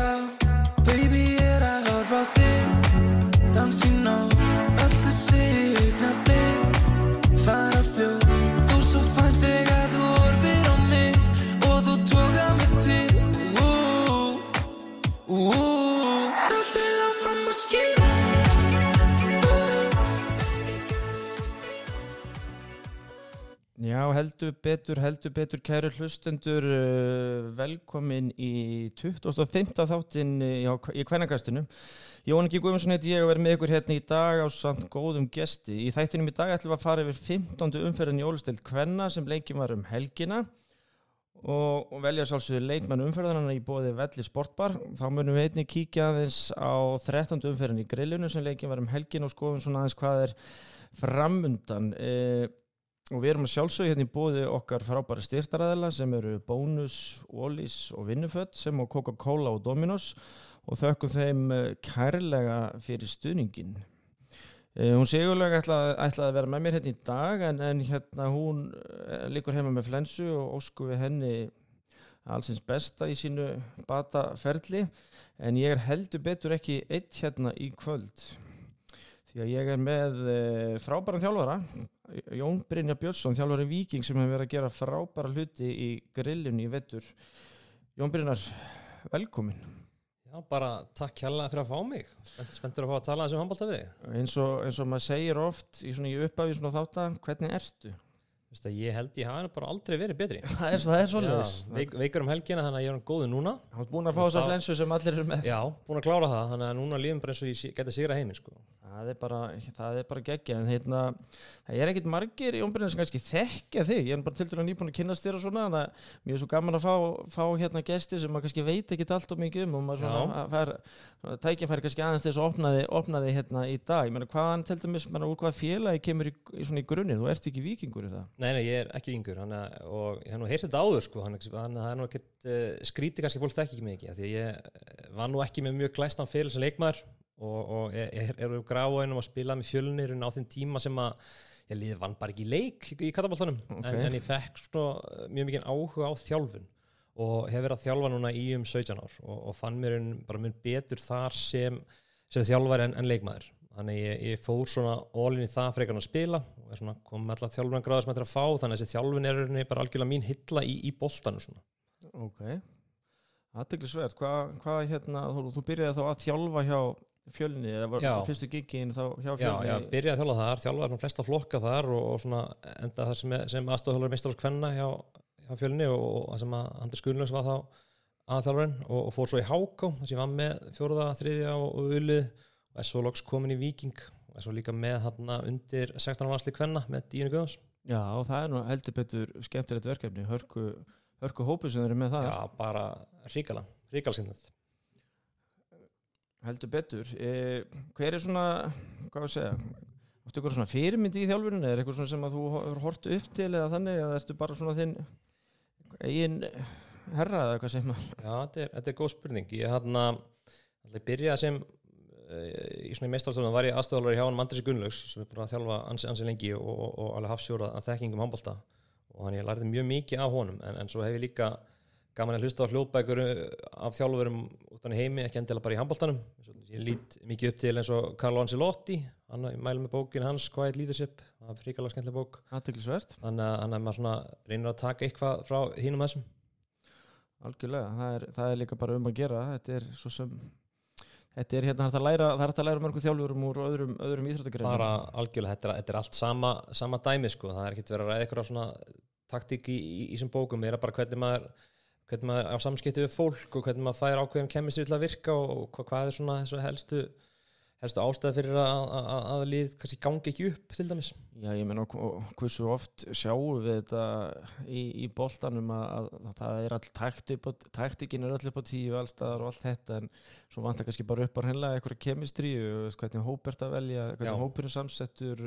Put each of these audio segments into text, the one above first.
já heldur betur, heldur betur, kæru hlustendur, uh, velkomin í 25. þáttin á- í kvennakastinu. Jón Ingi Guðmundsson heiti ég að vera með ykkur hérna í dag á samt góðum gesti. Í þættinum í dag ætlum við að fara yfir 15. umferðin í Ólisteld Kvenna sem leikin var um helgina og, velja sálsögur leikmenn umferðarna í bóði Velli Sportbar. Þá munum við einnig kíkja aðeins á 13. umferðin í grillinu sem leikin var um helgin og skoðum svona aðeins hvað er framundan. Og við erum að sjálfsögja hérna í bóði okkar frábæra styrtaræðila sem eru Bónus, Ólís og Vinnufött sem á Coca-Cola og Dominos. Og þökkum þeim eh, kærlega fyrir stuðningin. Eh, hún segjulega ætlaði, ætlaði að vera með mér hérna í dag en, en hérna hún eh, liggur heima með flensu og ósku við henni allsins besta í sínu bataferli. En ég er heldur betur ekki eitt hérna í kvöld því að ég er með eh, frábæran þjálfara Jón Brynja Björnsson, þjálfari Víking sem hefur verið að gera frábæra hluti í grillinu í vettur Jón Brynjar, velkomin Já, bara takk hérlega fyrir að fá mig. Spennt- Spenntur að fá að tala þessu handbólta við. eins og, eins og maður segir oft í í upphafi svona þáttan, hvernig ertu? Þú að ég held ég hafi nú bara aldrei verið betri. Það er, er svolítið veik, veikar um helgina þannig að ég er hann góðu núna. Hann er búin að fá þessa Það- flensu sem allir eru með Já, búin að klára það, þannig að núna lífum bara eins og ég geti sigra heiminn, sko. Það er bara, það er bara geggja en hérna, það er ekkit margir í umbreyðin sem kannski þekkja þig, ég er bara til dæla nýbúin að kynast þér og svona, þannig að mér er svo gaman að fá, fá hérna gesti sem maður kannski veit ekkit allt og mikið um og maður svona fær, tækifæri kannski aðeins þess að opnaði, opnaði hérna í dag, ég meina hvaðan til dæmis, menna úr hvað félagi kemur í, í svona í grunninn, þú ert ekki vikingur í það? Nei, nei, ég er ekki yngur að, og ég hef nú heyrt þetta áður, sko, það er nú ekkert uh, skríti kannski fólk þekki ekki mikið, því ég eh, var nú ekki með mjög glæstan fyrir sem leikmaður og, og ég er úr gráinum að spila með fjölnir á þeim tíma sem að ég liði vann bara ekki leik í katabáltanum, Ok. en, en ég fekk svona, mjög mikið áhuga á þjálfun og hef verið að þjálfa núna í um 17 ár og, og fann mér bara mjög betur þar sem, sem þjálfari en, en leikmaður þannig ég, ég fór svona ólinn í það frekar en að spila og er svona kom með allar þjálfun gráður sem þetta er að fá þannig að þessi þjálfun er bara algjörlega mín hilla í, í boltanu svona. Ok, aðteglisvert, hvað, hvað hérna, þú, þú byrjaði þá að þjálfa hjá fjölni, eða var Já. fyrstu gigin þá hjá Já, fjölni? já, byrjaði að þjálfa þar, þjálfaði svona flesta flokka þar og, og svona enda þar sem, sem aðstofþjálfari meistar hos kvenna hjá, hjá fjölni og, og það sem að Andri Skunlöks var þá aðþjálfarinn og, og fór svo í Háká þar sem ég var með fjóruða, þriðja og, ulið og svo loks komin í Víking og svo líka með hann undir 16 ára vansli kvenna með Dínu Guðans Já, og það er nú heldur betur skemmtilegt verkefni, hörku, hörku hópu sem eru með það, Já, bara ríkala, ríkalskindað heldur betur. E, hver er svona, hvað var að segja, áttu ykkur svona fyrirmyndi í þjálfurinn, eða er eitthvað sem að þú hefur hort upp til eða þannig, eða ertu bara svona þinn eigin herra eða hvað segir maður? Já, þetta er, þetta er góð spurning. Ég hann að ég byrjaði sem uh, í svona í meistarstofnum var ég aðstofalari hjá hann Andrisi Gunnlaugs sem er bara að þjálfa ansi, ansi lengi og, og, og alveg hafsjóra að þekkingum handbólta og hann ég lærði mjög mikið af honum en, en svo hef ég líka gaman að hlusta á hljóðbækur uh, af þjálfurum utan í heimi, ekki endilega bara í handbóltanum ég lít mikið upp til eins og Carlo Ancelotti hann ég mælu með bókin hans Quiet Leadership, það er fríkala skemmtileg bók. Aðteglisvert, þannig að, að maður svona reynir að taka eitthvað frá hínum þessum. Algjörlega, það er, það er líka bara um að gera, þetta er svo sem, þetta er hérna hægt að læra, það er hægt að læra mörgum þjálfurum úr öðrum, öðrum íþróttagreinum. bara algjörlega, þetta er, þetta er allt sama, sama dæmi sko, það er ekkert verið að ræða eitthvað svona taktík í, í, í þessum bókum, það er bara hvernig maður hvernig maður á samskipti við fólk og hvernig maður fær ákveðin kemistri til að virka og hvað, hvað er svona þessu helstu helstu ástæð fyrir að, að, að, lið kannski gangi ekki upp til dæmis Já, ég meina, og- hversu oft sjáum við þetta í, í boltanum að, að, að það er all takt upp á, taktikin er öll upp á tíu allstaðar og allt þetta en svo vantar kannski bara upp á hennilega eitthvað kemistri hvernig hóp er þetta að velja, hvernig Já. hópur er samsettur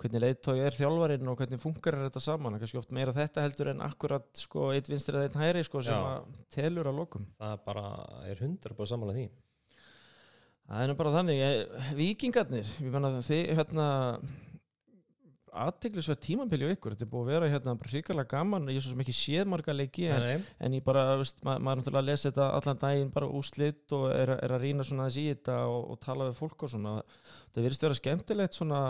hvernig leiðtói er þjálfarinn og hvernig funkar þetta saman, kannski oft meira þetta heldur en akkurat sko eitt vinstri eða einn hæri sko sem Já. að telur að lokum það er bara er hundra búið samanlega því Það er nú bara þannig, eh, vikingarnir, ég menna þið hérna aðteglisverð tímabili á ykkur, þetta er búið að vera hérna bara hrikalega gaman, ég er svo sem ekki séð marga leiki en, Nei, nei. en ég bara, veist, ma maður náttúrulega að lesa þetta allan daginn bara úslit og er, er að rýna svona þessi í þetta og, og tala við fólk og svona það virðist vera skemmtilegt svona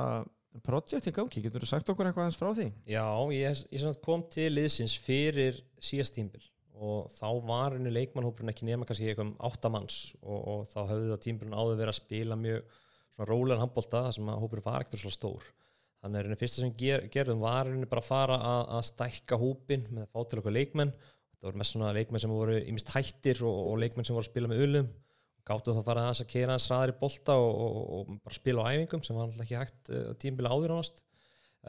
projekt í gangi, getur þú sagt okkur eitthvað aðeins frá því? Já, ég, ég kom til liðsins fyrir síðast tímbil og þá var henni leikmannhópurinn ekki nema kannski eitthvað um áttamanns og, og þá höfðu það tímbilin áður verið að spila mjög svona rólegan handbólta þar sem að hópurinn var ekkert svo stór. Þannig er henni fyrsta sem ger, gerðum var henni bara að fara að, að stækka hópin með að fá til okkur leikmenn. Það voru mest svona leikmenn sem voru í mist hættir og, og leikmenn sem voru að spila með ulum gáttu þá að fara aðeins að keira aðeins ræðir í bolta og, og, og bara spila á æfingum sem var alltaf ekki hægt uh, tímbili áður ánast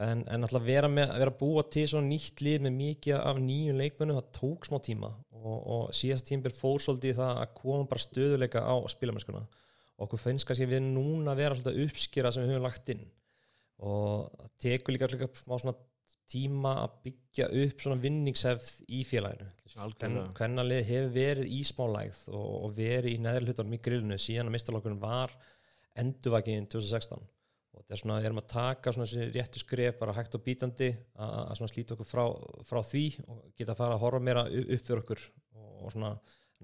en, en alltaf vera, með, vera búa til svona nýtt lið með mikið af nýjum leikmennum það tók smá tíma. Og, og síðast tímbil fór svolítið það að koma bara stöðuleika á spilamennskuna og okkur finnst kannski við núna að vera alltaf uppskýra sem við höfum lagt inn. Og það tekur líka, líka smá svona tíma að byggja upp svona vinningshefð í félaginu. Hvernalið hefur verið í smá lægð og, og verið í neðri hlutunum í grillinu síðan að mistalokkurinn var endurvækinn 2016 og þetta er svona, við erum að taka svona þessi réttu skref bara hægt og bítandi að, svona slíta okkur frá, frá því og geta að fara að horfa meira upp fyrir okkur og, og svona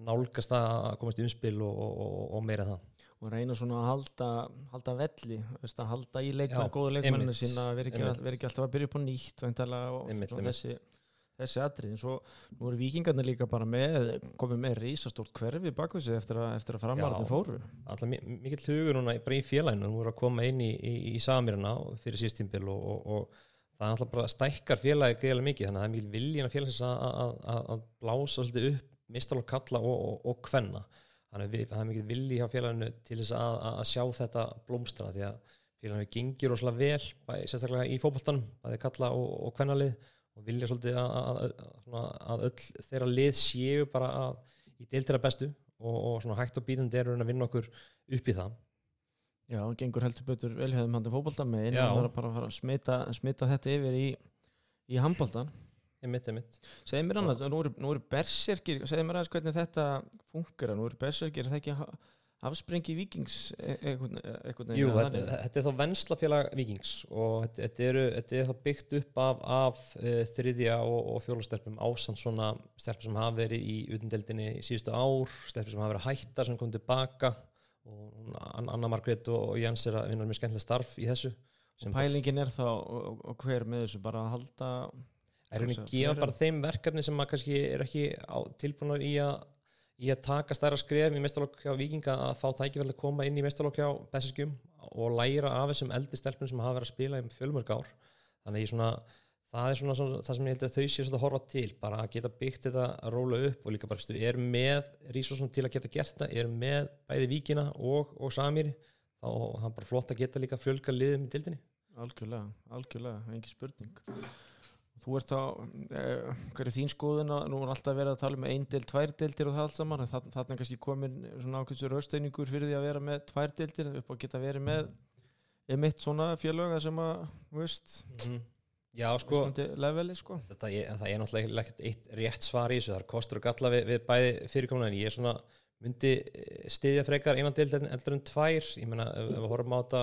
nálgast það að komast í umspil og, og, og, og meira það og reyna svona að halda, halda velli veist, að halda í leikmenn, leikmenninu einmitt, sína vera ekki, ekki alltaf að byrja upp á nýtt og Einmitt, þessi, þessi atrið en svo nú voru vikingarnir líka bara með komið með rísastórt hverfi bakvið sig eftir eftir að framarðinu fóru. Alltaf mi- mikill hugur núna í- félaginu. Nú voru að koma inn í, í, í samirina fyrir síðstímbil og, og, og það er alltaf bara stækkar félagi greiðlega mikið. Þannig að það er mikill viljina félagsins að, blása svolítið upp mistal og kalla og, og, og kvenna þannig að það er mikill vilji hjá félaginu til þess að, að, að sjá þetta blómstrana því að félaginu gengir rosalega vel bæ, sérstaklega í fótboltanum bæði kalla og, og kvennalið og vilja svolítið að, að, að, að öll þeirra lið séu bara að, í deildira bestu og, og svona hægt og bítandi er að vinna okkur upp í það Já, hann gengur heldur betur velhjöðum handi fótbolta með Já. það er bara að fara að smita, smita þetta yfir í, í handboltan einmitt, einmitt. Segðu mér annað, nú eru, nú eru berserkir segðu mér aðeins hvernig þetta funkar nú eru berserkir, er það ekki afsprengi vikings e- einhvern einhvern veginn Jú, þetta, þetta er þá venslafélag vikings og þetta, eru, þetta er þá byggt upp af, af uh, þriðja og, og fjólastelpum ásamt svona stelpum sem hafa verið í utandeldinni í síðustu ár, stelpum sem hafa verið hættar sem kom tilbaka og Anna Margrét og, og Jens er að vinna mjög skemmtilega starf í þessu. Pælingin er þá og, og hver með þessu bara að halda er henni að gefa bara þeim verkefni sem að kannski er ekki tilbúinar í í að taka stærra skref í mestalokk hjá Víkinga að fá tækifæll að koma inn í mestalokk hjá Besseskjum og læra af þessum eldri stelpum sem hafa verið að spila í fjölmörg ár. Þannig svona, það er svona, svona það sem ég held að þau séu að horfa til bara að geta byggt þetta að róla upp og líka bara stu, er með rísosum til að geta gert það er með bæði Víkina og, og Samiri þá hann bara flott að geta líka fjölga liðum í dildinni algjörlega, algjörlega, engi spurning þú ert þá eh, hver er þín skoðun að nú er alltaf verið að tala um ein del, tvær deldir og það allt saman en þarna þarna er kannski komin svona ákveðsur rausteiningur fyrir því að vera með tvær deldir upp að geta verið með einmitt svona félöga sem að veist, Já, sko, leveli sko. Þetta er, það er náttúrulega ekkert eitt rétt svar í þessu, það er kostur og galla við, við bæði fyrirkomuna en ég er svona myndi stiðja frekar einan deild en eldur en tvær, ég meina ef, ef við horfum á þetta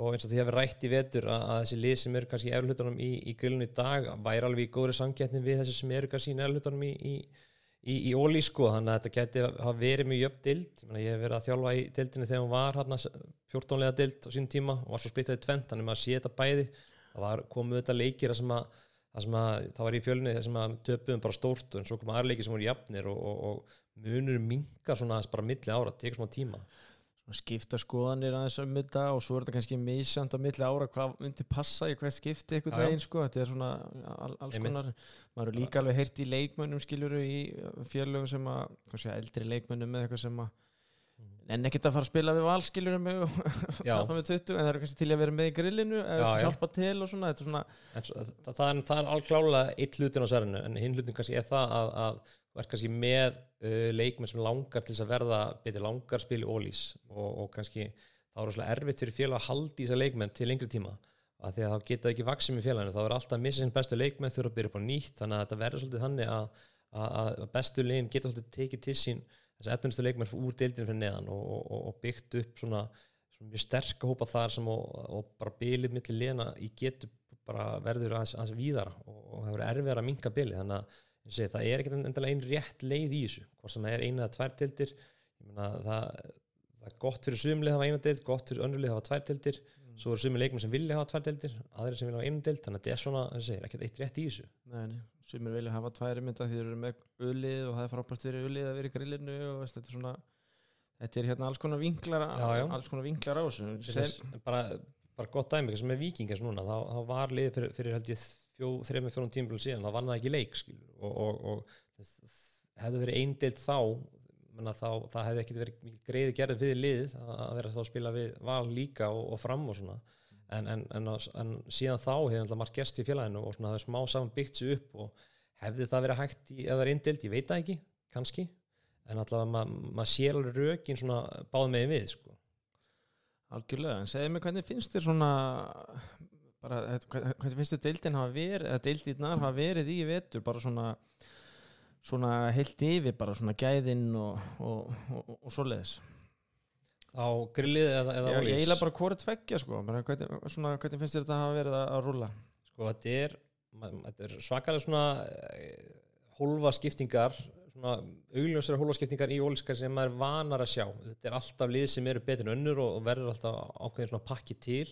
og eins og því að við rætt í vetur að, að þessi lið sem eru kannski í eflutunum í, í grillinu í dag væri alveg í góðri samkettni við þessi sem eru kannski í eflutunum í, í, í, ólí sko, þannig að þetta geti hafa verið mjög jöfn dild, ég hef verið að þjálfa í dildinni þegar hún var hérna 14 lega dild á sínum tíma og var svo splittaði tvent, þannig að maður sé þetta bæði. Það var komu þetta leikir sem að, sem að það var í fjölni sem að töpuðum bara stórt en svo komu aðra leikir sem voru jafnir og, og, og munur mingar svona bara milli ára, tekur smá tíma skipta skoðanir aðeins um þetta og svo er þetta kannski misjant á milli ára hvað myndi passa í hvert skipti já. veginn sko, þetta er svona al, alls Einmitt. konar, maður er líka alveg heyrt í leikmönnum skiljuru í félögum sem að, hvað sé, eldri leikmönnum með eitthvað sem að en ekkert að fara að spila við valskiljuru með og Já. tapa með 20 en það eru kannski til að vera með í grillinu eða Já, já. hjálpa til og svona, svona en svo, það, það, er, er alklálega eitt hlutin á særinu en hinn hlutin kannski er það að, að þú ert kannski með uh, leikmenn sem langar til þess að verða betið langar spil í ólís og, og kannski þá er það erfitt fyrir félag að haldi þessa leikmenn til lengri tíma. Að því að þá geta ekki vaksið með félaginu þá er alltaf að missa sinn bestu leikmenn þurfa að byrja upp á nýtt þannig að þetta verður svolítið þannig að, að, að bestu legin geta svolítið tekið til sín þessi efnustu leikmenn úr deildinu fyrir neðan og, og, og byggt upp svona, svona mjög sterk hópa þar og, og bara bylið millir liðana í getu bara verður aðeins, víðara og, og það verður erfiðar að minka bili þannig að segi, það er ekkert endilega einn rétt leið í þessu hvort sem það er eina eða tvær tildir það, það er gott fyrir sumlið að hafa eina dild, gott fyrir önnulið að hafa tvær tildir svo eru sumið leikmenn sem vilja hafa tvær tildir aðrir sem vilja hafa eina dild, þannig að þetta er svona ég segi, ekkert eitt rétt í þessu. Nei, nei, sumir vilja hafa tværi mynda því þeir eru með ulið og það er frábært fyrir ulið að vera í grillinu og veist, þetta er svona þetta er hérna alls konar vinklar Já, já. alls konar vinklar á þessu. Þess, bara, bara gott dæmi sem er vikingars núna, þá, þá var lið fyrir, fyrir held ég með fjórum tímbil síðan, þá vann það ekki leik skilur, og, og, og hefði verið eindeild þá, þá það hefði ekki verið greiði gerði fyrir liðið að vera þá að spila við val líka og, og fram og svona. En, en, en, en síðan þá hefði alltaf margt gerst í félaginu og svona er smá saman byggt sig upp og hefði það verið hægt í, ef það er eindeild, ég veit það ekki kannski, en alltaf maður ma sér alveg rökin svona báð með við sko. algjörlega, en segðu mig hvernig finnst þér svona bara, hvern- hvernig finnst þér deildin hafa verið eða deildirnar hafa verið í vetur? Bara svona svona heilt yfir bara svona gæðin og, og, og, og svoleiðis. Á grillið eða, eða ég ólís. eiginlega bara hvort tveggja sko. Bara, hvernig, svona, hvernig finnst þér þetta hafa verið að, að rúlla? Sko þetta er, er svakalega svona eh, hólfa skiptingar svona augljósara hólfa skiptingar í ólískar sem maður er vanar að sjá. Þetta er alltaf lið sem eru betur en önnur og verður alltaf ákveðin svona pakki til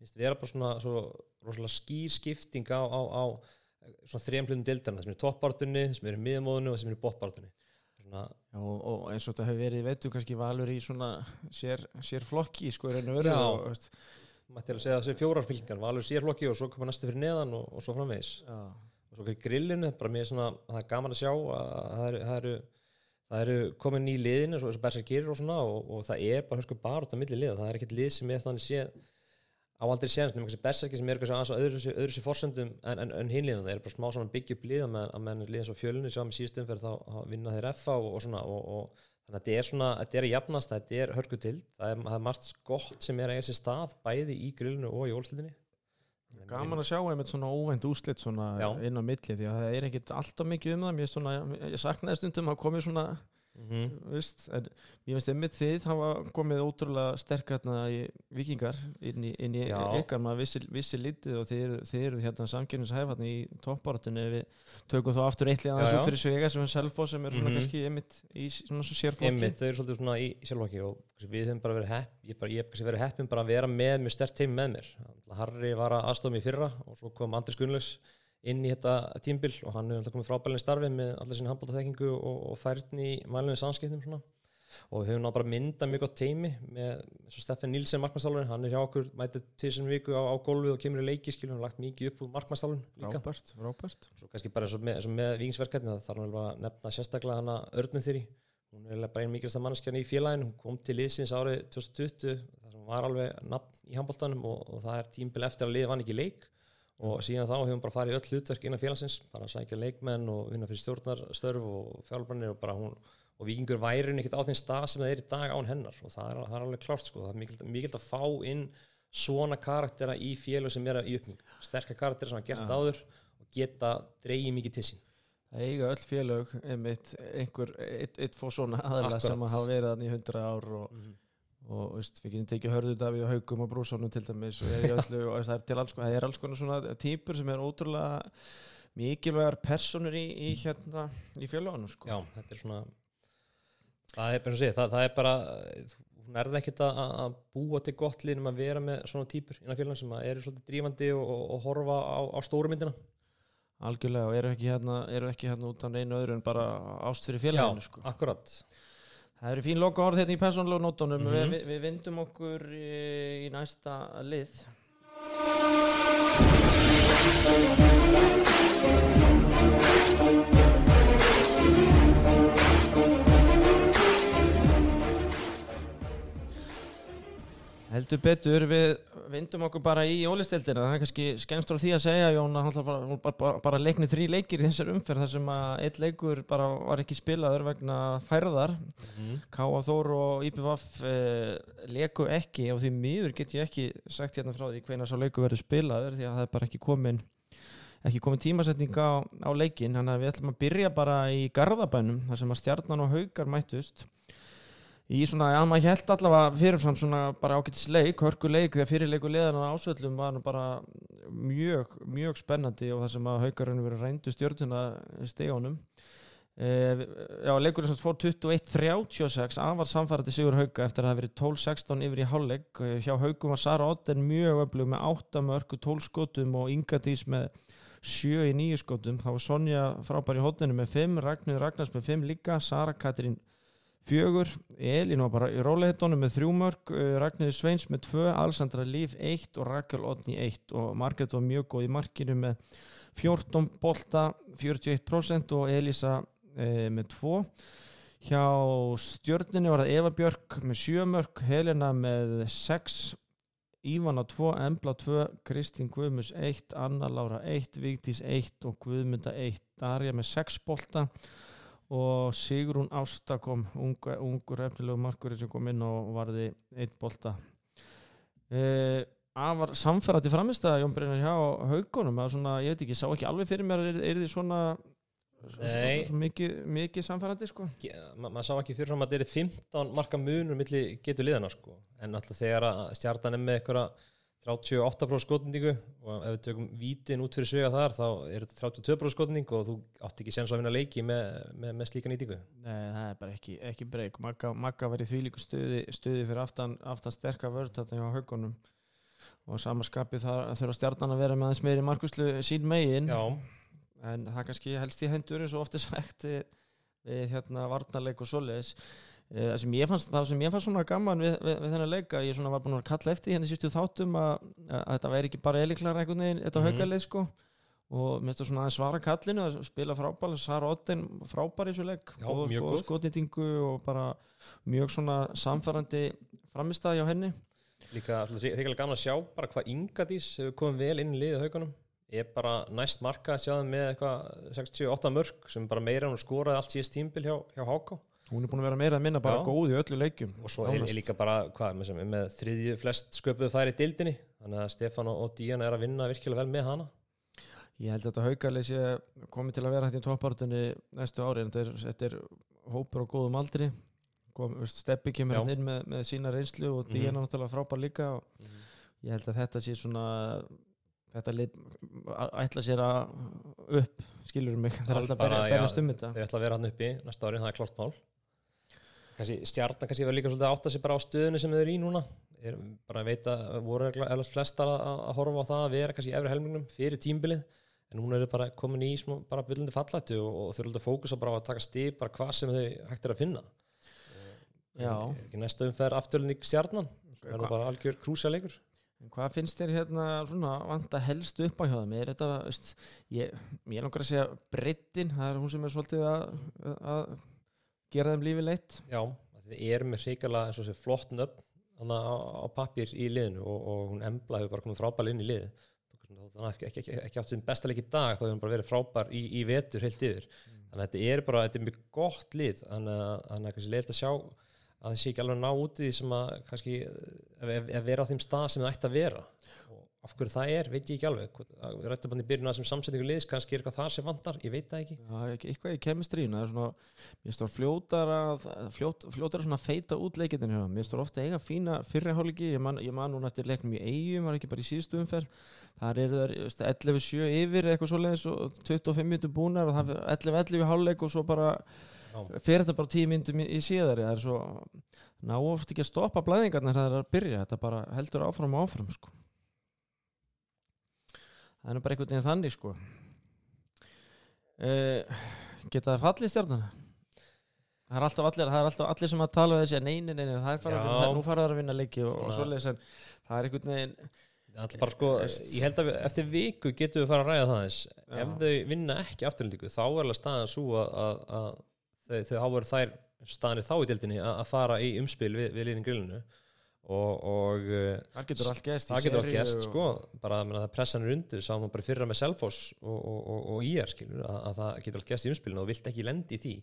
minnst vera bara svona svo rosalega skýr skipting á, á, á svona þrejum hlutum deildarna sem eru toppbártunni, sem eru miðmóðunni og sem eru bóttbártunni svona, Já, og, og eins og þetta hefur verið í vetur kannski valur í svona sér, sér flokki sko er einu verið og, maður til að segja þessi fjórar fylkingar valur sérflokki og svo koma næstu fyrir neðan og, og svo framvegis. Já, og svo grillinu, bara mér svona það er gaman að sjá að það eru, það eru, það eru komin ný liðin eins og Berser gerir og svona og, það er bara hörsku bara út á milli liða, það er ekkert lið sem er þannig séð á aldrei séðans nema kannski Berserki sem er eitthvað aðeins á öðru, sér- forsendum en, en, en hinliðina, það er bara smá svona liða með, að menn liða svo fjölunni, sjá með síðustum fyrir þá vinna þeir FA og, og svona og, og þannig að þetta er svona, þetta er jafnast þetta er hörku til, það er, það er margt gott sem er eiga sér stað, bæði í grillinu og í ólslitinni gaman að sjá einmitt svona óvænt úslit svona Já. inn á milli því að það er ekkit alltaf mikið um það. Mér, svona, ég saknaði stundum að komið svona mm -hmm. Ég finnst einmitt þið hafa komið ótrúlega sterk hérna í vikingar inn í, inn í Já. ykkar maður vissi, vissi lítið og þið, þið eru hérna samkynningshæf hérna í toppbáratunni við tökum þá aftur Já, aðeins út fyrir svega sem er selfo sem er svona Mhm. kannski einmitt í svona sérflokki Einmitt, þau eru svolítið svona í sjálfhóki og við höfum bara verið hepp ég, bara, ég hef kannski verið heppin bara að vera með mjög stert teim með mér Harry var að aðstofa mig í fyrra og svo kom Andris Gunnlaugs inn í þetta tímbil og hann hefur alltaf komið frábælinni starfi með allir sinni handbóltaþekkingu og, og færni í mælunni samskiptum svona. Og við höfum ná bara myndað mjög gott teimi með Steffen Nílsen markmannstálurinn, hann er hjá okkur mætið tvisum viku á, á gólfið og kemur í leiki skilur, hann har lagt mikið upp úr markmannstálun líka. Frábært, frábært. Svo kannski bara eins og með, með vikingsverkefni það þarf náttúrulega að nefna sérstaklega hana Örnum þyri. Hún er bara einn mikilvægsta manneskjarni í félaginu. Hún kom til liðsins árið 2020 þar sem hún var alveg nafn í handbóltanum og, og það er tímbil eftir að liði vann ekki leik og síðan þá hefur hún bara farið öll hlutverk innan félagsins, bara sækja leikmenn og vinna fyrir stjórnarstörf og fjálbrannir og bara hún og vikingur væri ekkert á þeim stað sem það er í dag án hennar. Og það er, það er alveg klárt sko, það er mikilvægt mikil að fá inn svona karaktera í félög sem er í uppning sterkar karaktera sem hafa gert Já. áður og geta dreigið mikið til sín. Það eiga öll félög einmitt einhver, eitt, eitt fór svona aðla sem að hafa verið þannig í hundra ár og, og veist, við getum tekið hörðu Davíð og Haugum og Brúsónum til dæmis og, öllu, og það er alls, það er alls konar svona típur sem er ótrúlega mikilvægar personur í, í hérna í félögunum sko. Já, þetta er svona það er bara segja, það, það er bara hún er það ekkert að, að búa til gott lið um að vera með svona típur innan félag sem eru svolítið drífandi og, og, og horfa á, á stóru myndina algjörlega og eru ekki hérna, eru ekki hérna út af einu öðru en bara ást fyrir félaginu sko. akkurat Það eru fín loka orð hérna í persónlegu nótunum Mhm. við, við, við vindum okkur í, í næsta lið Heldur betur, við vindum okkur bara í ólistildina, það er kannski skemmst frá því að segja Jón að hann bara, bara, bara, leikni þrý leikir í þessar umferð þar sem að eitt leikur bara var ekki spilaður vegna færðar. K.A. Þór og IPVF eh, leku ekki og því miður get ég ekki sagt hérna frá því hvenær sá leiku verður spilaður því að það er bara ekki komin ekki komin tímasetning á, á leikin þannig að við ætlum að byrja bara í Garðabænum þar sem að stjarnan og haugar mættust í svona, já maður held allavega fyrirfram svona bara ágætis leik, hörku leik þegar fyrirleiku leðan á ásöldum var bara mjög, mjög spennandi og það sem að haugarinn verið reyndu stjórnuna stegánum Eh, já, leikurinn sem fór 21-36 afar samfærandi Sigur Hauga eftir að það hafi verið 12-16 yfir í hálfleik. Eh, hjá Haugum var Sara Otten mjög öflug með 8 mörgu 12 skotum og Inga Dís með 7 í 9 skotum. Þá var Sonja frábær í hóttinu með 5 Ragnir Ragnars með 5 líka Sara Katrín 4 Elín var bara í rólehitónu með 3 mörg eh, Ragnir Sveins með 2 Alessandra Líf 1 og Rakel Otni 1 og Margrét var mjög góð í markinu með 14 bolta 41% og Elisa e, með 2 hjá stjörnunni var það Eva Björk með 7 mörg, Helena með 6 Ívana 2, Embla 2 Kristín Guðmus 1, Anna Lára 1 Vigdís 1 og Guðmunda 1 Darja með 6 bolta og Sigrún Ásta kom unga, ungur efnilegu markurinn sem kom inn og varði 1 bolta e, afar samferðandi framistæða Jón Brynjar hjá haugunum að svona, ég veit ekki, sá ekki alveg fyrir mér er, er þið svona svo, svo, Nei. svo mikið, mikið samferðandi sko ma maður sá ekki fyrirfram að þetta er 15 marka munur milli getur liðana sko. en alltaf þegar að stjartan er með einhverja 38% skotningu og ef við tökum vítin út fyrir svega þar þá er þetta 32% skotning og þú átt ekki sens að vinna leiki með, með, með slíka nýtingu. Nei, það er bara ekki, ekki breyk. Magga, Magga var í þvílíku stuði, stuði fyrir aftan, aftan sterka vörð þetta hjá haugunum. Og samanskapi það þurfa stjarnan að vera með aðeins meiri markuslu sín megin. Já, en það kannski helst í hendur eins og ofta sagt við, hérna varnarleik og svoleiðis það sem ég fannst, það sem ég fannst svona gaman við, við, við þennan leika, ég svona var búin að kalla eftir hérna sístu þáttum að, að þetta væri ekki bara eliklar einhvern veginn, þetta mm -hmm. sko. Og mér finnst það svona aðeins svara kallinu að spila frábæl, Sara Otten frábær í þessu leik, Já, mjög góð. skotnýtingu og bara mjög svona samfærandi framistæði á henni. Líka reyngilega gaman að sjá bara hvað Ingadís hefur komið vel inn í liðið haugunum. Er bara næst marka að sjá þeim með eitthvað 68 mörg sem bara meira hún skoraði allt síðast tímbil hjá, hjá Háká hún er búin að vera meira að minna bara Já. góð í öllu leikjum. Og svo er, líka bara hvað, með, sem, með þriðju flest sköpuðu þær í dildinni þannig að Stefán og, Díana er að vinna virkilega vel með hana. Ég held að þetta haugalið sé komið til að vera hægt í toppartunni næstu ári en þetta er, hópur á góðum aldri. Kom, Steppi kemur Já. hann inn með, með sína reynslu og. Díana náttúrulega frábær líka og ég held að þetta sé svona þetta lið ætla sér að upp skilur mig, það er alltaf að berja- um þetta. þau ætla að vera hann uppi næsta ári, það er klart mál stjarnan kannski verður líka svolítið að átta sig bara á stöðunni sem þau eru í núna er, bara að veita, voru eflust flestar að, að horfa á það að vera kannski í efri helmingnum fyrir tímbilið, en núna eru bara komin í smá, bara byllandi fallættu og, og þau eru alltaf að fókusa bara á að taka stig bara hvað sem þau hægt er að finna Já. Er ekki næsta umferð afturlending stjarnan það er Hva- bara algjör krúsalegur En Hvað finnst þér hérna svona vanta helst upp á hjá þeim? Er þetta, veist, ég, ég langar að segja breyttin, það er hún sem er svolítið að, að gera þeim lífi leitt. Já, þið erum með þessi flott nöfn á, á pappir í liðinu og, og hún embla hefur bara komið frábær inn í lið þannig að ekki, ekki, ekki, ekki átt sem besta leik í dag þá hefur hún bara verið frábær í, í vetur heilt yfir. Þannig að þetta er bara, þetta er mjög gott lið þannig að þannig að kannski leilt að sjá að það sé ekki alveg ná út í því sem að kannski að, að vera á þeim stað sem það ætti að vera af hverju það er, veit ég ekki alveg. Við rættum bara í byrjun að þessum samsetningu liðs kannski er eitthvað þar sem vantar, ég veit það ekki. Já, ekki- eitthvað í kemistrínu, það er svona, mér það fljótar að, fljót, fljótar að svona feita út leikindin hjá. Mér það ofta eiga fína fyrriháliki, ég man, ég man núna eftir leiknum í eigum, var ekki bara í síðustu umferð, þar eru veist, 11-7 yfir eitthvað svoleiðis og 25 minnum búnar og það er 11-11 í hálfleik og svo bara fer þetta bara 10 minnum í, síðari, það er svo, ná oft ekki að stoppa blæðingarnar það er að byrja, þetta bara heldur áfram og áfram, sko. Það er nú bara einhvern veginn þannig, sko. Uh, geta það fallið stjórnana? Það er alltaf allir, það er alltaf allir sem að tala um þessi nei, nei, nei, nei, það er fara að vinna, það- nú fara það að vinna leiki og, og svoleiðis en það er einhvern veginn bara sko, Veist- ég held að við, eftir viku getum við fara að ræða það eins ef þau vinna ekki afturlendingu þá er alveg staðan svo að, að, að þau, þau áver þær staðanir þá í deildinni að, að fara í umspil við, við liðin grillinu og, og uh, það getur allt gæst það getur allt gæst sko. bara að það pressan er undir sáum bara í fyrra með Selfoss og, og, og, og IR skilur að, að það getur allt gæst í umspilinu og vilt ekki lendi í því.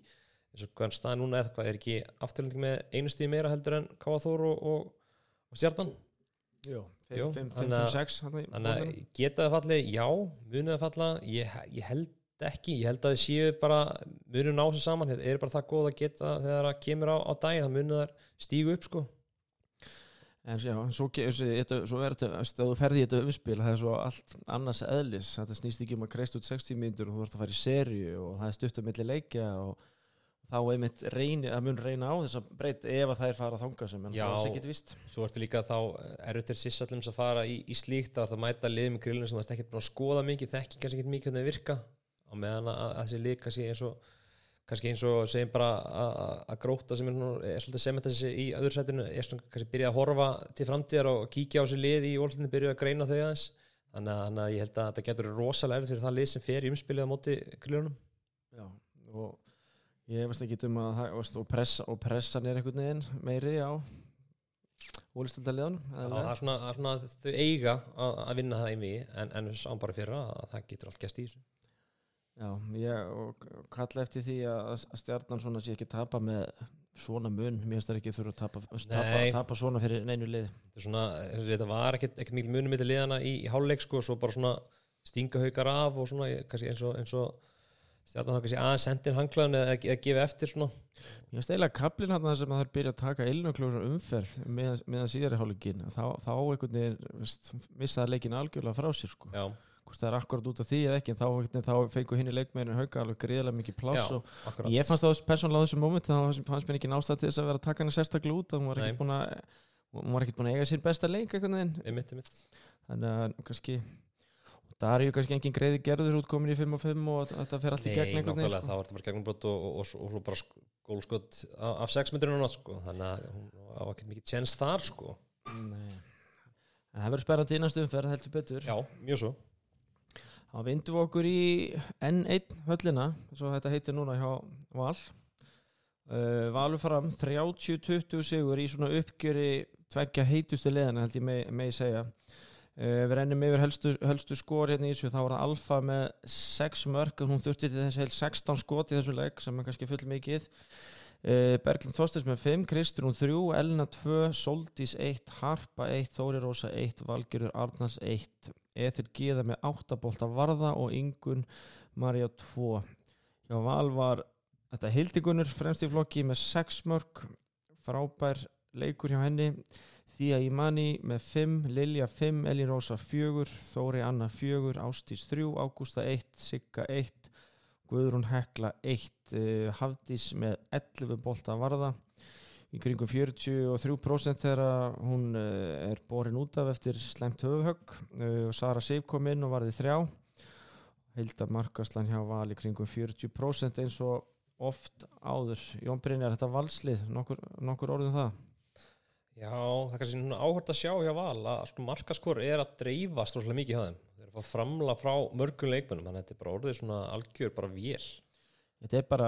Eins og hvernig staðan núna er hvað er ekki afturlending með einu stíð meira heldur en Káaþór og, og, og þannig að- 5-6 Þannig að geta það fallið, já, munið það falla, ég, ég held ekki, ég held að þið séu bara munum ná sér saman, þeir eru bara það góð að geta þegar það kemur á, á daginn, það munum þar stígu upp sko En já, svo, þetta, svo er þetta, ef þú ferði í þetta umspil, það er svo allt annars eðlis, þetta snýst ekki um að kreist út 60 mínútur og þú ert að fara í serju og það er stutt um milli leikja og þá einmitt reyni, það mun reyna á þess að breyta ef að það er fara að þanga sem en Já. það er ekkert vist. svo ertu líka þá erut til sissallum að fara í, í slíkt að það mæta liðum í grillinu sem það er ekkert búin að skoða mikið, þekki kannski ekkert mikið hvernig það virka á meðan að, að þessi lið kannski eins og kannski eins og segjum bara að- gróta sem er, er svolítið sem þessi í öðru sætinu er svona kannski byrjað að horfa til framtíðar og kíkja á þessi lið í ólflinni byrjuð að greina þau aðeins. Þannig að, að ég held að þetta getur rosalega fyrir það lið sem fer í umspilið á móti grillunum Já, og ég veist ekki um að og, pressa, og pressan er einhvern veginn meiri á ólistaldaliðanum. það er svona, svona að þau eiga að, að vinna það í mig en, en sáum bara fyrir að það getur allt gæst í þessu Já, ég kalla eftir því að, að stjarnan svona sé ekki tapa með svona mun, mér finnst það ekki þurfa að tapa, tapa, tapa svona fyrir neinu lið. þetta, svona, þetta var ekkert, ekkert mikil munum mitt liðana í, í háluleik sko, svo bara svona stinga haukar af og svona eins og, eins og stjarnan hafa kannski aðeins sendin hanglaðun eða, eða gefa eftir svona Ég finnst eiginlega kaplinn hann sem að það er byrja að taka eilnöklur umferð með, meðan síðari hálfleikin þá, þá einhvern veginn missaði leikin algjörlega frá sér sko. já, hvort það er akkurat út af því eða ekki en þá, þá fengu hinn í leikmeginu hauka alveg greiðlega mikið já, pláss og akkurat. ég fannst það persónulega á þessum moment þá fannst mér ekki nástað til þess að vera að taka hana sérstaklega út að hún var ekkert búin að hún var ekkert búin að eiga sín besta leik einmitt, einmitt. þannig að kannski það er ju kannski engin greiði gerður út komin í 5 og 5 og þetta fer Nei, gegn einhvern veginn þá var þetta bara gegnumbrot og, og, og, og bara sk- gólskot af, af 6 metrinu sko. þannig að hún á ekkert mikið tjens þar sko. Það verður spærandi í næstu umferð heldur betur. Já, mjög svo þá vindum við okkur í N1 höllina svo þetta heitir núna hjá Val. Uh, Valur fram 30-20 sigur í svona uppgjöri tveggja heitustu leðana held ég megi megi segja. Uh, við rennum yfir helstu, helstu skor hérna í þessu. Þá var það Alfa með 6 mörg og hún þurfti til þess heil 16 skot í þessu leik sem er kannski full mikið. Uh, Berglind Þorstins með 5 Kristrún 3, Elna 2 Soldís 1, Harpa 1 Þóri Rósa 1, Valgerur Arnars 1 Eþir Gíða með 8 bolta varða og Ingun Marja 2 hjá Val var þetta Hildigunur fremst í flokki með 6 mörg frábær leikur hjá henni. Þía Imani með 5, Lilja 5, Elin Rósa 4, Þóri Anna 4, Ástís 3, Ágústa 1, Sigga 1, Guðrún Hekla 1, uh, Hafdís með 11 bolta varða í kringum 43% þegar hún uh, er borin út af eftir slemt höfuhögg uh, og Sara Sif kom inn og varði þrjá Hilda Markaslan hjá Val í kringum 40% eins og oft áður Jón Brynjar, þetta valslið, nokkur, nokkur orðum það Já, það er kannski svona áhört að sjá hjá Val að sko, markaskor er að dreifast rosalega mikið hjá þeim. Þeir eru að framla frá mörgum leikmönnum, þannig að þetta er bara orðið svona algjör bara vél. Þetta er bara,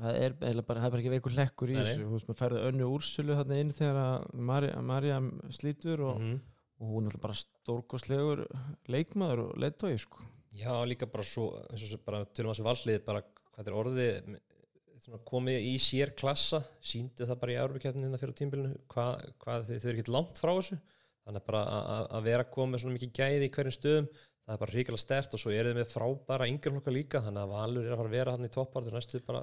það er, eiginlega bara, það er bara ekki veikur lekkur í þessu, þú veist, maður færði önnu úrsölu þarna inn þegar að Marja, Marja slítur og, Mhm. og hún er bara stórkostlegur leikmaður og leittói, sko. Já, líka bara svo, og bara tölum að þessu valsliði, bara hvað er orðið komið í sér klassa, síndu það bara í Európa-kefnina fyrir tímbilinu, hvað, þið, þau eru ekki langt frá þessu, þannig bara að- vera komið með svona mikið gæði í hverjum stöðum, það er bara ríkilega stert og svo eru þið með frábæra yngjörflokka líka, þannig að Valur er að fara að vera hann í toppartur næstu bara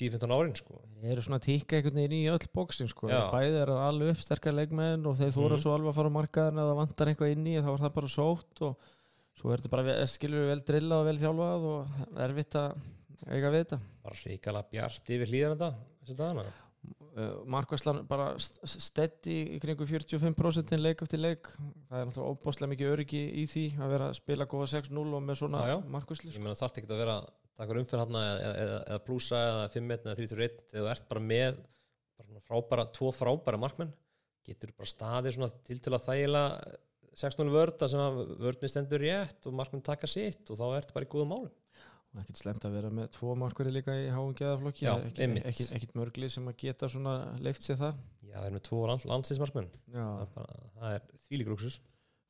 10-15 árin, sko. Þeir eru svona tíka einhvern veginn í öll bóksin, sko. Já. Bæði er að alveg upp sterkar leikmenn og þeir þóra Mhm. svo alveg að fara á markaðin að það vantar eitthvað inn í, þá er það bara sótt og svo er þetta bara, skilur við vel drillað og vel þjálfað og erfitt að eiga við þetta. Bara ríkilega bjart yfir hlýðan þetta, þessu dagana. Uh, Markvæslan bara stetti í kringu 45% leik eftir leik. Það er náttúrulega óbáslega mikið öryggi í því að vera að spila góða 6-0 og með svona markvæsli Ég meina þarf ekki að vera takkar umferð hann eða, eða, eða plúsa eða 5-1 eða 3-1 þegar þú ert bara með bara frábæra, tvo frábæra markmenn getur bara staðið svona til til að þægilega 16 vörda sem að vördni stendur rétt og markmenn taka sitt og þá ertu bara í góðum málum ekkert slemt að vera með tvo markværi líka í háum geðaflokki. Já, ekki, einmitt. ekki, ekkert mörgli sem að geta svona leift sér það. Já, það er með tvo land, landsinsmarkmenn það er, bara, það er þvílík lúksus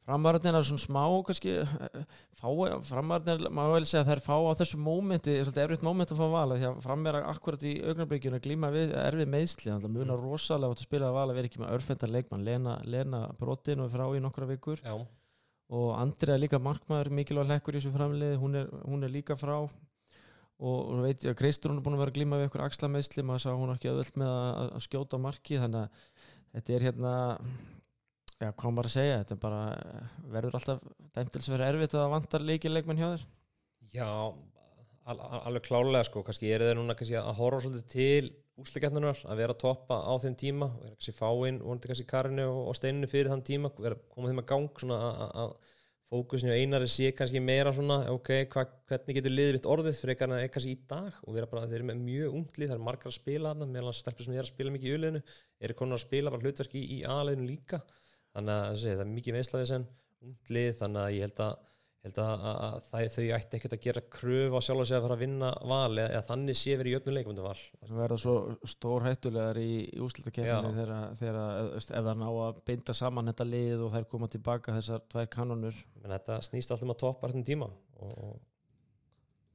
Framarðin er svona smá kannski eh, fá, framarðin má vel segja að það er fá á þessu mómenti, svolítið erfitt móment að fá vala því að fram er akkurat í augnablikjunu að glíma við erfið meðsli, þannig að muna rosalega átt að spila að vala, vera ekki með örfendar leikmann. Lena, Lena brotin og er frá í nokkra vikur. Já, og Andrea líka markmaður mikilvæg lekkur í þessu framliði, hún er, hún er líka frá. Og, og veit ég að Kristrún er búin að vera að glíma við ykkur axlameðsli, maður sá hún ekki öðvöld með að, að skjóta marki. Þannig að þetta er hérna já, hvað maður að segja, þetta er bara verður alltaf dæmtils verið erfitt að það vantar leikilegmenn hjá þér. Já, al al alveg klálega sko, kannski eru þeir núna kannski að horfa svolítið til úsleikjarnunar að vera að toppa á þeim tíma og vera kannski fáinn, vonandi kannski Karinu og, og Steininu fyrir þann tíma, vera koma þeim að gang svona að- að- að fókusinu og einari sé kannski meira svona, ok, hva, hvernig getur liðið mitt orðið fyrir eitthvað en er kannski í dag? Og vera bara, þeir eru með mjög unglið, það er margar að spila þarna, meðal stelpur sem er að spila mikið í uliðinu, eru konar að spila bara hlutverk í, í aðleginu líka, þannig að þessi, það er mikið veislavið sem unglið, þannig að ég held að held að, að, að það, þau ætti ekkert að gera kröf á sjálf að segja að fara að vinna val eða, eða þannig sé verið í jöfnum leikum val. Sem verða svo stór hættulegar í, í úslutakefninu þegar, þegar ef það ná að binda saman þetta lið og þær koma tilbaka þessar tvær kanonur menn þetta snýst alltaf um að toppa þessum tíma og, og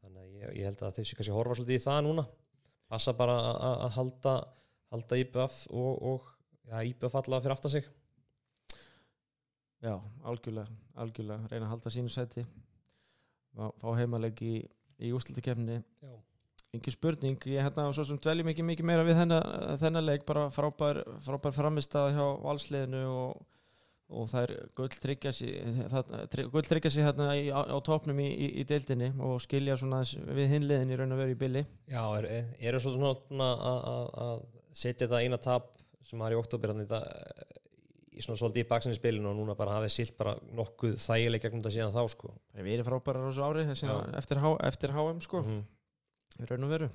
þannig að ég, ég held að þau sé kannski horfa svolítið í það núna. Passa bara að halda halda IBF og, og ja, IBF allavega fyrir aftan sig já, algjörlega, algjörlega. Reyna að halda sínu seti fá, fá heimaleg í, í úslutakefni Já. engin spurning, ég hérna svo sem dveljum ekki mikið meira við þennan, leik. Bara frábær, frábær framistað hjá valsliðinu og, og það er gull tryggja sér hérna í, á, á topnum í, í, í deildinni og skilja svona við hinliðin í raun og veru í billi Já, er, er, eru svo svona að- setja þetta eina tap sem var í oktober þannig þetta í svona svolítið í baksinni spilinu og núna bara hafið silt bara nokkuð þægileg gegnum þetta síðan þá sko. Við erum frábærar á þessu ári eftir, H, eftir HM sko. Í raun og veru.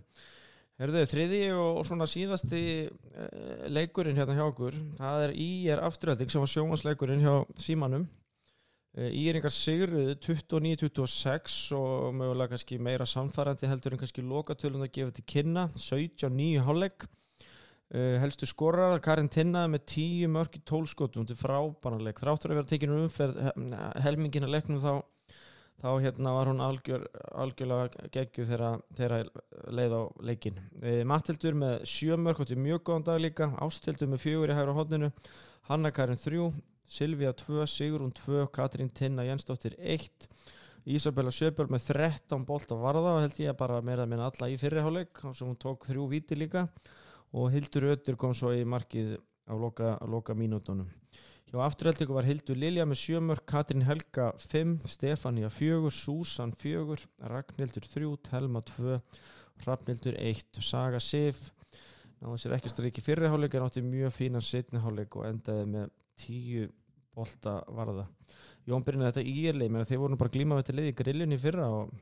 Herðu, þriði og, og svona síðasti uh, leikurinn hérna hjá okkur það er IR afturölding sem var sjónvansleikurinn hjá Símanum. IR-ingar sigruðu 29-26 og mögulega kannski meira samfærandi heldur en kannski lokatölun að gefa til kynna. 17-9 hálfleik uh, helstu skorar Karin Tinna með 10 mörg í 12 skotum til frábæranleik þráttur að vera tekinu umferð helmingina leiknum þá þá hérna var hún algjör, algjörlega geggju þegar leið á leikin. E, Mattildur með sjö mörg og til mjög góðan dag líka, Ástildur með fjögur í hægra hodninu, Hanna Karin þrjú, Silvía tvö, Sigrún tvö, Katrín Tinna Jensdóttir eitt, Ísabella Sjöbjörn með 13 bolt að varða og held ég að bara meira minna alla í fyrriháleik og sem hún tók þrjú viti líka og Hildur Ötur kom svo í markið á loka, loka mínútonum. Hjá afturheldingu var Hildur Lilja með sjömörk, Katrín Helga 5, Stefania 4, Súsan 4, Ragnhildur 3, Telma 2, Rafnildur 1, Saga Sif, náðu sér ekki striki fyrriháleik en átti mjög fínan setniháleik og endaði með 10 bolta varða. Jón byrjaði þetta að þeir voru bara glíma við þetta lið í grillunni fyrra og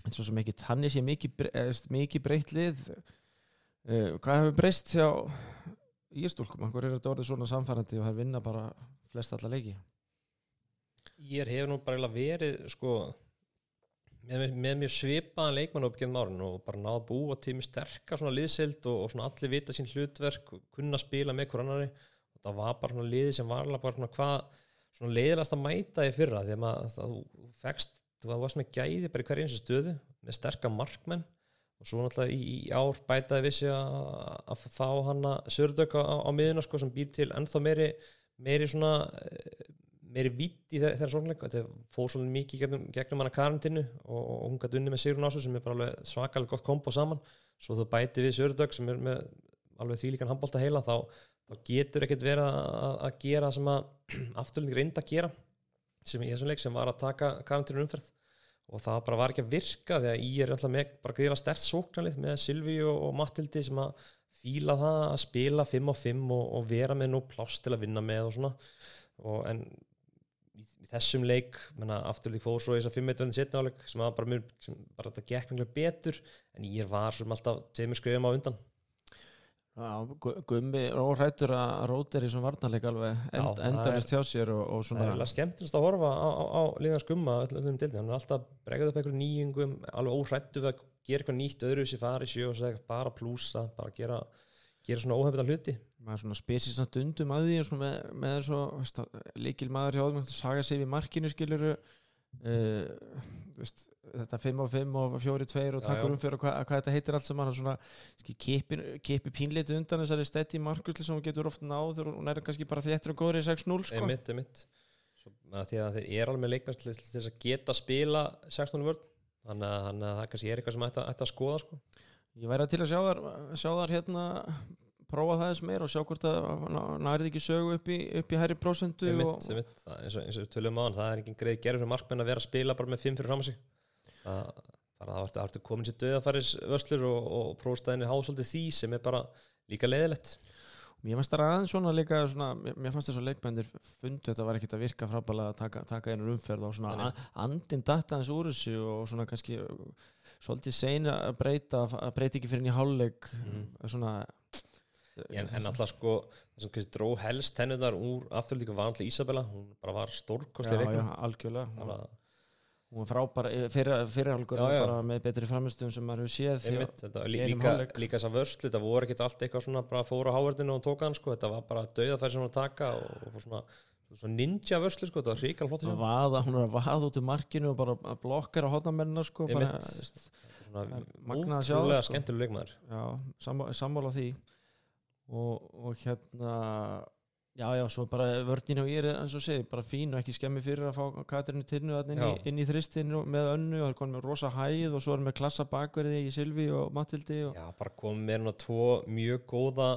eins og sem ekki tanni sé mikið, bre- eh, mikið breytt lið. Uh, hvað hefur breyst hjá Írstúlkum? Hvað er þetta orðið svona samfærandi og það vinna bara flest alla leiki? Ég hefur nú bara verið sko með, með mjög svipaðan leikmann upp genið árin og bara náða búa til mjög sterkar svona liðsild og, og svona allir vita sín hlutverk kunna spila með hver annari og það var bara svona liði sem var bara svona hvað svona leiðilegast að mæta í fyrra því að þú fegst þú varst með gæði bara í hverju eins stöðu með sterkar markmenn og svo náttúrulega í, í ár bætaði vissi að, fá hana Sördök á, á miðuna sko sem býr til ennþá meiri, meiri svona eh, meiri vitt í þe- þeirra sóknleik þetta fór svolítið mikið gegnum, gegnum hana karantinu og, og hún gæti unni með Sigrun Ásson sem er bara alveg svakalega gott kombo saman. Svo þú bæti við Sördök sem er með alveg þvílíkan handbólta heila þá, þá getur ekkert verið að, að gera sem að afturlending reynda að gera sem í þessum leik sem var að taka karantinu umferð og það bara var ekki að virka því að ég er alltaf með bara gríðilega stert sóknarlið með Silvi og, Mattildi sem að fíla það að spila 5 á 5 og, og vera með nú pláss til að vinna með og svona. Og en í, í þessum leik menna, afturlík fór svo í þess að 5 metrarinn setna áleik sem að bara, mjög, sem bara þetta gekk mjög betur en ég var sem alltaf tveimur skrifum á undan Gummi óhrættur að rótir í svona varnarleik alveg end, það endalist hjá sér og, og það er svona alveg skemmtilegast að horfa á, á, á liðan skumma öllum dildin, hann er alltaf bregðað upp einhverjum nýjungum, alveg óhrættu við að gera eitthvað nýtt öðru sem fari sjö og segja bara plúsa, bara gera gera svona óhefnda hluti. Maður svona spesir samt undum að því svona með, með svo líkil maður hjá þeim að saga sig við markinu skiluru uh, veist, þetta 5 á 5 og 4 2 og takkur um fyrir og hvað, hvað þetta heitir allt saman svona kipi pínleitu undan þessari stetti markusli sem hún getur oft náð og hún er kannski bara þéttur og góður í 6-0 sko. Svo, að því að þeir eru alveg með leikmenn til, þess að geta spila 16 vörn þannig að, að það kannski er eitthvað sem ætti að, að skoða sko. Ég væri til að sjá þar, sjá þar hérna prófa það eins meir og sjá hvort að nærið ekki sögu upp í, upp í hæri það, eins, og, eins og við tölum á hann það er ekki greið gerð fyrir markmenn að vera að spila bara með fimm fyrir fram að sig það, bara það vartu, vartu komin sér döðafæris vörslur og, og prófstæðinni hásóldi því sem er bara líka leiðilegt Mér fannst það aðeins svona líka svona, mér fannst þess að leikmennir fundu þetta var ekkit að virka frábælega að taka, taka einur umferð og svona Nei, nei. a- andinn datta hans úr þessu og svona kannski svolítið seina að breyta að breyta ekki fyrir henni hálfleik Mhm. svona en, en alltaf sko það sem kannski dró helst hennunar úr afturlíku var alltaf Isabella hún bara var stórkosti já, já, algjörlega bara, hún var frábær fyrir, fyrirhálgur já. bara með betri framistum sem maður hefur séð einmitt, þetta, var líka, hálfleik. líka þess að vörslu þetta voru ekkert allt eitthvað svona bara fóra háverdinu og tóka hann sko, þetta var bara dauðafæri sem hún var taka og, og svona, ninja vörslu sko, þetta var ríkala flott hún er að vaða út í markinu og bara blokkar á hotnamennina sko, bara, Einmitt. veist, svona það er magnað að sjá það, útrúlega sko. skemmtileg leikmaður sammála því og, og hérna já, já, svo bara vördin og ég er eins og segi, bara fín og ekki skemmi fyrir að fá Katrinu þarna inn, inn í þristinu með önnu og það er konum með rosa hæð og svo er með klassa bakverði í Silvi og Matildi og, já, bara kom með hérna tvo mjög góða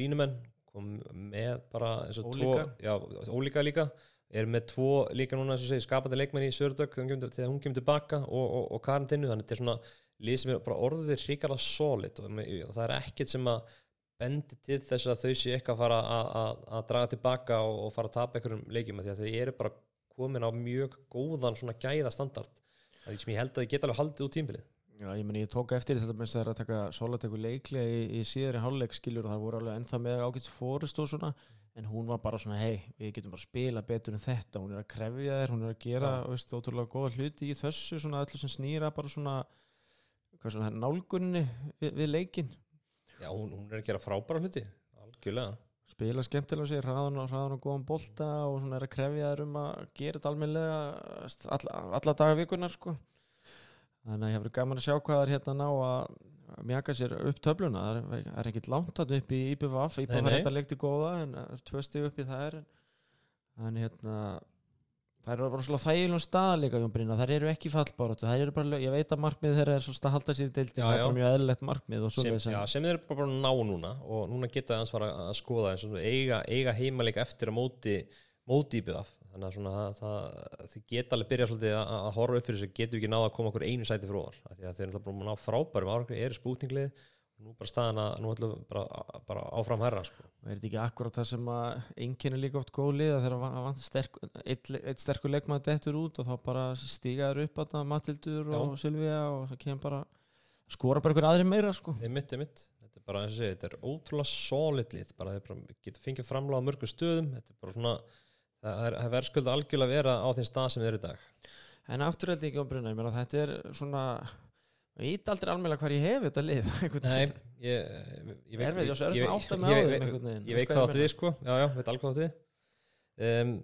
línumenn kom með bara eins og tvo já, ólíka líka er með tvo líka núna segi skapandi leikmenn í Sördök þegar hún kemur- tilbaka og, og, og Karin Tinnu þannig að þetta er svona lið sem er bara orðið ríkala solid og, með- og það er ekkert sem að bendi til þess að þau séu eitthvað að fara að, að, að draga tilbaka og, og fara að tapa einhverjum leikjum því að þau eru bara komin á mjög góðan svona gæða standard það er sem ég held að þau geta alveg haldið út tímbilið Já, ég meni, ég tók eftir þetta minnst að það er að taka Sólateku leiklega í, í síðari hálfleik skiljur og það voru alveg ennþá með ágætt fórist og svona, en hún var bara svona hei, við getum bara að spila betur en þetta hún er að krefja þér, hún er að gera Já. veist, ótrúlega góða hluti í þessu svona öllu sem snýra bara svona svona nálgunni við, við leikin já, hún, hún er að gera frábæra hluti algjörlega. Spila skemmtilega sig, hraðan og hraðan og góðan bolta og svona er að krefja þér um að gera þetta almennilega alla, alla daga vikunar sko. Þannig að ég hefur gaman að sjá hvað það er hérna að ná að mjaka sér upp töfluna. Það er, það er ekkit langt þarna upp í IPVF IPVF er þetta leikti góða en það er tvö stig upp í þær en, en hérna það eru svona þægilegum stað líka Jón Brynna, þær eru ekki fallbáratu það eru bara, ég veit að markmið þeirra er svona að halda sér í deildin, Já, það er mjög eðlilegt markmið sem, já, sem þeir eru bara, bara að ná núna og núna geta það ans fara að skoða eins og eiga, eiga heimaleik eftir á móti móti í byggðaf þannig að svona, það, það, þið geta alveg byrja svolítið að, að horfa upp fyrir þess að getur ekki náða að koma okkur einu sæti því að þeir eru náttúrulega búin að ná frábærum árangri eru spútinglið nú bara staðan að nú ætlum við bara, bara áfram herra sko. Er þetta ekki akkurat það sem að er líka oft góð lið að þeirra vant sterk, eitt, eitt sterkur leikmaður dettur út og þá bara stíga þér upp að Matildur og Silvía og það kemur bara skora bara einhver aðri meira sko. Þetta er mitt, þetta er mitt Þetta er bara eins og segja, þetta er ótrúlega solid lið. Bara þeir geta fengið framlega á mörgum stöðum. Þetta er bara svona það er, er verðskulda algjörlega að vera á þeim stað sem þeir eru í dag. En afturhald ekki á brunna, ég meina þetta er svona ég veit aldrei alveg hvað ég hef þetta lið Nei, ég, ég, veit hvað áttu við sko. já, já, veit alveg hvað áttu við um,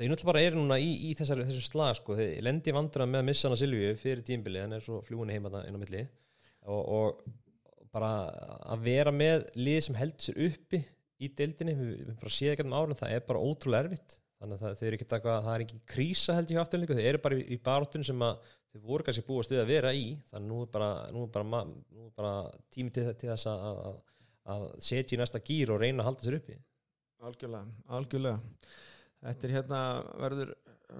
þau náttúrulega bara eru núna í, í þessar, þessu slag sko, þau lendi vandra með að missa hana Silvíu fyrir tímbili, hann er svo fljúin heima inn á milli. Og, og bara að vera með lið sem heldur sér uppi í deildinni, við, við bara séð ekki um árun það er bara ótrúlega erfitt. Þannig að það, það er ekki krísa held ég hjá afturlíku, þau eru bara í, í baróttun sem að þau voru kannski búast við að vera í þannig að nú er bara, nú er bara, nú er bara tími til, til þess að, að, að setja í næsta gýr og reyna að halda sér uppi. Algjörlega, algjörlega. Þetta er hérna verður,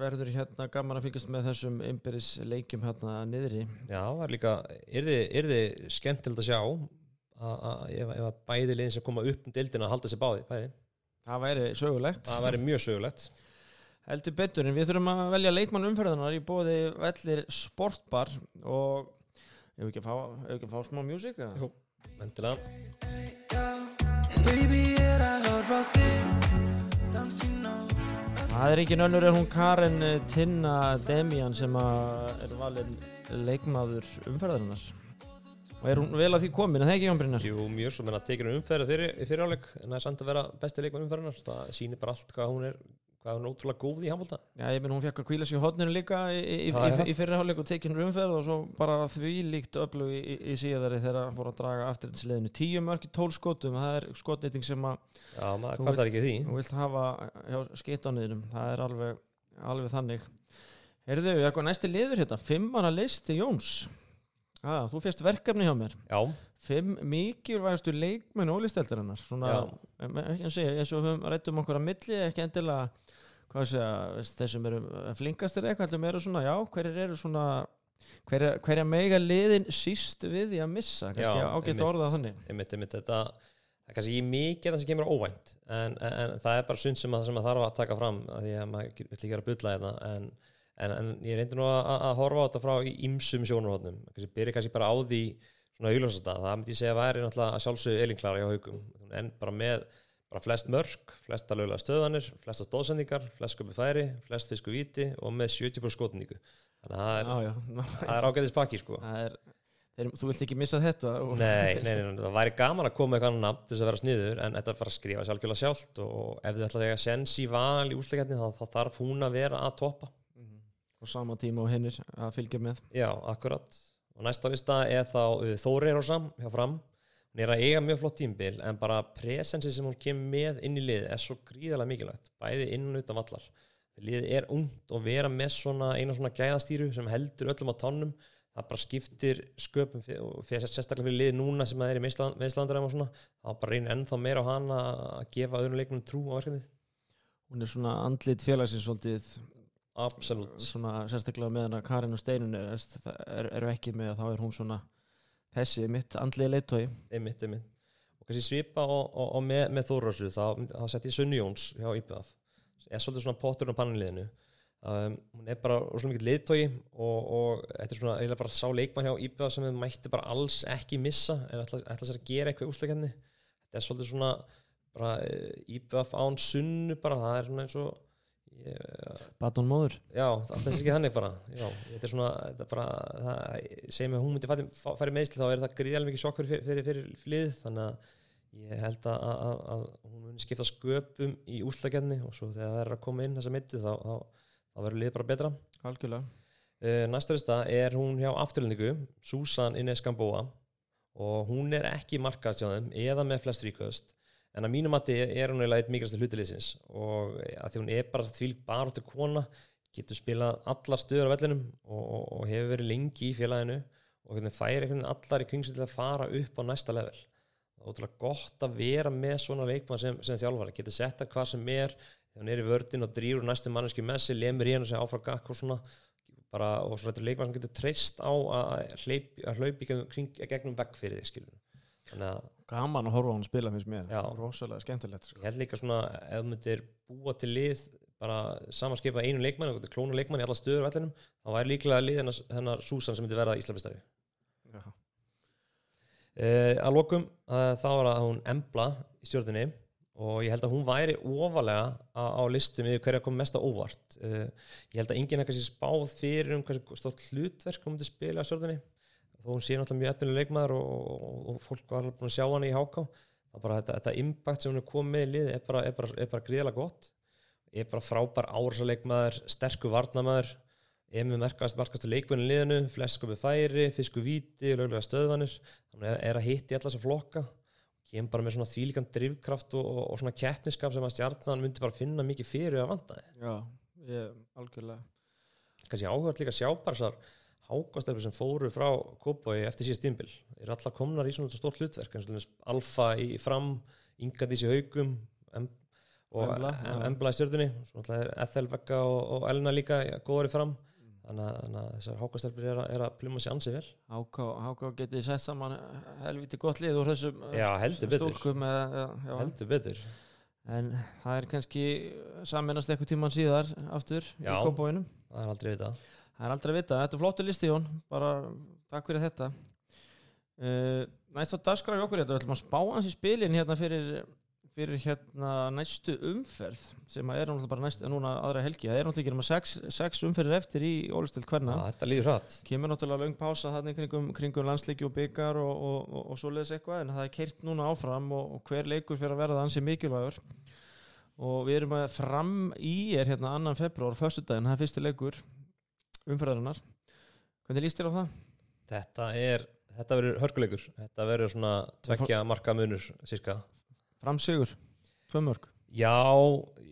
verður hérna gaman að fylgjast með þessum innbyrðis leikjum hérna niðri. Já, það er líka, er þið, skemmtilegt að sjá að, að ef, að bæði liðin sem koma upp um deildina að halda sér báði, bæði, Það væri sögulegt. Það væri mjög sögulegt Heldur betur, en við þurfum að velja leikmann umferðanar í bóði vellir sportbar og ef við ekki að ekki að fá smá músík eða? Jú. Að á Það er ekki önnur en hún Karen eh, Tinna Demian sem að er valin leikmaður umferðarinnar. Og er hún vel að því komin, en það ekki Jón Brynjar? Jú, mjög svo menn að tekinu umferð fyrir, í fyriráleik, en það er samt að vera besti leikmann umferðinar, það sýnir bara allt hvað hún er hvað hún er ótrúlega góð í handbólta Já, ég minn hún fekk að kvíla sér í hotninu líka í, í, já. í, í fyrirháleik og tekinn umferð og svo bara því líkt öflug í, í, í síðari þegar hann fór að draga afturhaldsliðinu tíu mörg í tól skotum, það er skotnýting sem að Já, maður kvartar ekki því þú vilt hafa hjá skittániðinum, það er alveg, alveg þannig Herðu, eitthvað næsti liður hérna, fimmana listi Jóns. Ah, þú fyrst verkefni hjá mér. Já, Fimm mikilvægastu leikmenn ólisteldarinnar. Svona, ekki að segja, eins og við rættum okkur að milli, ekki endilega, hvað veist, þeir sem eru flinkastir eitthvað, allir meira svona, já, hverjir eru svona, hverja, hverja mega liðin síst við því að missa, kannski ágætt orðað þannig. einmitt, einmitt, þetta er kannski ekki mikið það sem kemur óvænt en, en, en það er bara sund sem, að, sem að þarf að taka fram af því að maður vill ekki vera að bulla þetta en, en, en ég reyndi nú að, að horfa á þetta frá í ymsum sjónarhóttnum kannski byrja kannski bara á því svona augljósasta, það myndi ég segja að væri náttúrulega að sjálfsögðu elinklara hjá haugum en bara með bara flest mörg, flesta lögulega stöðanir flesta stóðsendingar, flest sköpu færi flest fisku víti og með 70% skotningu. Þannig að það er, er ágæðis pakki sko. Er, þeir, þú vilt ekki missa þetta. Nei, nei, nei, það væri gaman að koma eitthvað nafn til þess að vera sniður en þetta er bara að skrifa sjálfgjörlega sjálft og ef þið ætla að sens í val í úsleikjarni þá, þá þarf hún að vera að toppa. Og sama tíma og hinnir að fylgja með. Já, akkurat. Og næsta lista er þá uh, Þóri Rósam hjá fram hún er að eiga mjög flott tímbil en bara presensi sem hún kemur með inn í lið er svo gríðarlega mikilvægt bæði inn og utan vallar. Liðið er ungt og vera með svona eina svona gæðastýru sem heldur öllum á tannum það bara skiptir sköpum og fyrir sérstaklega fyrir liðið núna sem það er í meðslandaræm og svona. Þá bara reynir ennþá meira á hana að gefa öðrum leiknum trú á verkefnið. Hún er svona andlit félagsins svolítið Absolutt. svona sérstaklega meðan að Karin og Steinun er, er, eru ekki með þá er hún svona þessi mitt andlið leittói einmitt, einmitt. Og kannski svipa og, og, og með, með Þórasu þá, þá sett ég Sunni Jóns hjá IPF er svolítið svona pottur á pannanliðinu. Um, hún er bara svona mikið liðtói og, og þetta er svona eiginlega bara sá leikmann hjá IPF sem við mætti bara alls ekki missa ef ætla, ætla sér að gera eitthvað úsleikenni þetta er svolítið svona bara eh, IPF án Sunnu bara það er svona eins og Batón móður. Já, alltaf þess ekki þannig bara. Já, þetta er svona, þetta er bara það, að hún myndi færi, færi meðsli þá er það gríðarlega mikið sjokkur fyrir, fyrir, fyrir flið þannig að ég held að, að, að hún muni skipta sköpum í úslagenni og svo þegar það er að koma inn þessa mittu þá, þá, þá verður lið bara betra. Algjörlega. Uh, Næsta lista er hún hjá afturlendingu Susan Ines Gamboa og hún er ekki markaðst hjá þeim eða með flest ríkast en að mínum mati er hún eiginlega eitt mikilvægstu hlutiliðsins og að því hún er bara því bara til kona getur spilað allar stöður á vellinum og, og, og hefur verið lengi í félaginu og hvernig færi veginn allar í kringsu til að fara upp á næsta level. Það er ótrúlega gott að vera með svona leikmann sem, sem þjálfari, getur sett að hvað sem er þegar hann er í vördin og drýur næstu manneski með sig, lemur í hann og segja áfram gakk og svona bara, og svo þetta er leikmann sem getur treyst á að hlaupi, að gegnum, vegg fyrir því skilur þannig að gaman að horfa á hann spila finnst mér. Rosalega skemmtilegt sko. ég held líka svona ef myndir búa til lið bara samanskipa einu leikmann og klóna leikmann í alla stöður vellinum þá væri líklega lið hennar, hennar Susan sem myndi verða Íslamistari Já. uh, að lokum uh, þá var það hún Embla í stjórninni og ég held að hún væri ofalega á, á listum yfir hverja kom mest á óvart. Uh, ég held að enginn eitthvað sé spáð fyrir um hversu stórt hlutverk hún myndi spila á stjórninni þó hún sé náttúrulega mjög eftirlega leikmaður og, og, og fólk var alveg búin að sjá hann í háká það bara þetta, þetta impact sem hún er komið með í liði er bara, er bara, er bara gríðalega gott. Er bara frábær árásaleikmaður sterkur varnamaður er með merkast, markastu leikmennin liðinu flest komið færi, fisku víti löglega stöðvanir, þannig er að hitta í alla þessa flokka. Kemur bara með svona þvílíkan drivkraft og, og, og svona keppniskap sem að stjarnan myndi bara finna mikið fyrir að vanda Já, ég, algjörlega. Kannski áhört líka að hákastelpur sem fóru frá Kópói eftir síðast tímbil er allar komnar í svona stórt hlutverk Alfa í fram Ingadís í haugum og Embla, í stjörnunni svo náttúrulega er Ethel Becka og, og Elna líka góður í fram. Þannig að, að þessar hákastelpur er, er að pluma sér ansið vel. Háká, Háká getið sett saman helviti gott lið úr þessum Já, heldur betur. stúlkum eða, já, heldur betur. En það er kannski saminast eitthvað tíman síðar aftur Já. í kompóinum það er aldrei vita Það er aldrei að vita, þetta er flottu listi Jón. Bara takk fyrir þetta. Uh, Næst á dagskraf í okkur þetta, við ætlum að spá hans í spilin hérna fyrir, fyrir hérna næstu umferð sem er náttúrulega bara næstu, núna aðra helgi. Það er náttúrulega ekki sex, sex umferðir eftir í Ólistild hverna þetta líður hratt. Kemur náttúrulega löng pása þannig kringum, kringum landsleiki og byggar og, og, og, og svoleiðis eitthvað en það er keirt núna áfram og, hver leikur fyrir að verða ansi mikilvægur. Og við erum að fram í er hérna annan februar, föstudaginn, það er fyrsti leikur umferðarinnar. Hvernig líst þér á það? þetta er, þetta verður hörkuleikur. Þetta verður svona tveggja marka munur cirka Fram sigur, tvö mörg Já,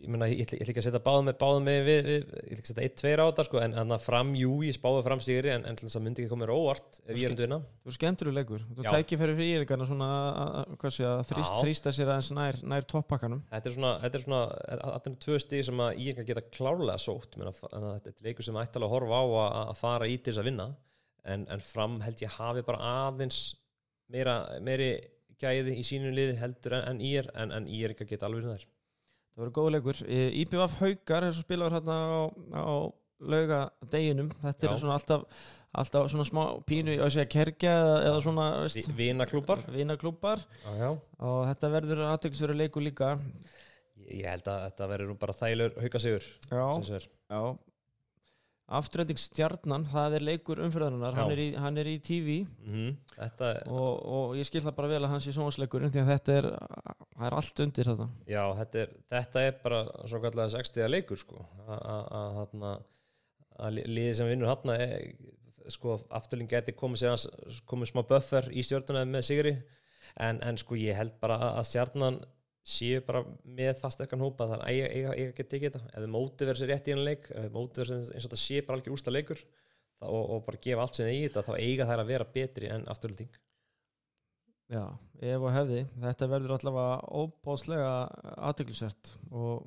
ég meina, ég ætla, ég ætla ekki að setja báðum með, báðum með við, við, ég ætla ekki að setja 1-2 á þetta sko, en þannig að fram, jú, ég spáði fram stigri en, en til þess að myndi ekki koma mér óvart ef ég er um duðina. Þú er skemmtur leikur, þú tækir fyrir fyrir íringarna svona að- þrýst, þrýsta sér aðeins nær, nær toppakkanum Þetta er svona, þetta er svona, þetta er tvö stig sem að ég geta klárlega sótt, að þetta er leikur sem ættalega að horfa á að, að fara í til þess að vinna, en, en fram held ég hafi bara aðeins meira, meiri gæði í sínum liði heldur en, en er, en, en er ekki að geta alveg þær. Það voru góða leikur IBF Haukar eins og spilaður hérna á, á laugadeginum þetta Já. er svona alltaf, alltaf svona smá pínu að segja kerkja eða, svona Vinaklúpar. og þetta verður aðteklisverður leikur líka Ég, held að þetta verður bara þælur hauka sigur. Já, já Afturölding stjarnan, það er leikur umfyrðarinnar, hann, er hann er í TV Mhm. Þetta, og, og ég skil það bara vel að hans í sjónvarsleikurinn því að þetta er, er allt undir þetta já, þetta er, þetta er bara svo kallega 60 leikur sko. Að þarna- að li- liðið sem vinnur hann sko, afturling geti komið, hans- komið smá buffer í stjórnuna með sigri en, en sko ég held bara að stjarnan séu bara með fastekkan hópa þannig að eiga, eiga, geti ekki þetta. Ef þau móti verið sér rétt í henni leik ef þau móti verið sér eins og þetta sé bara algjör úrsta leikur þá, og, og bara gefa allt sem þeir í þetta þá eiga þær að vera betri en afturling Já, ef og hefði, þetta verður allavega óbóðslega aðteglisvert og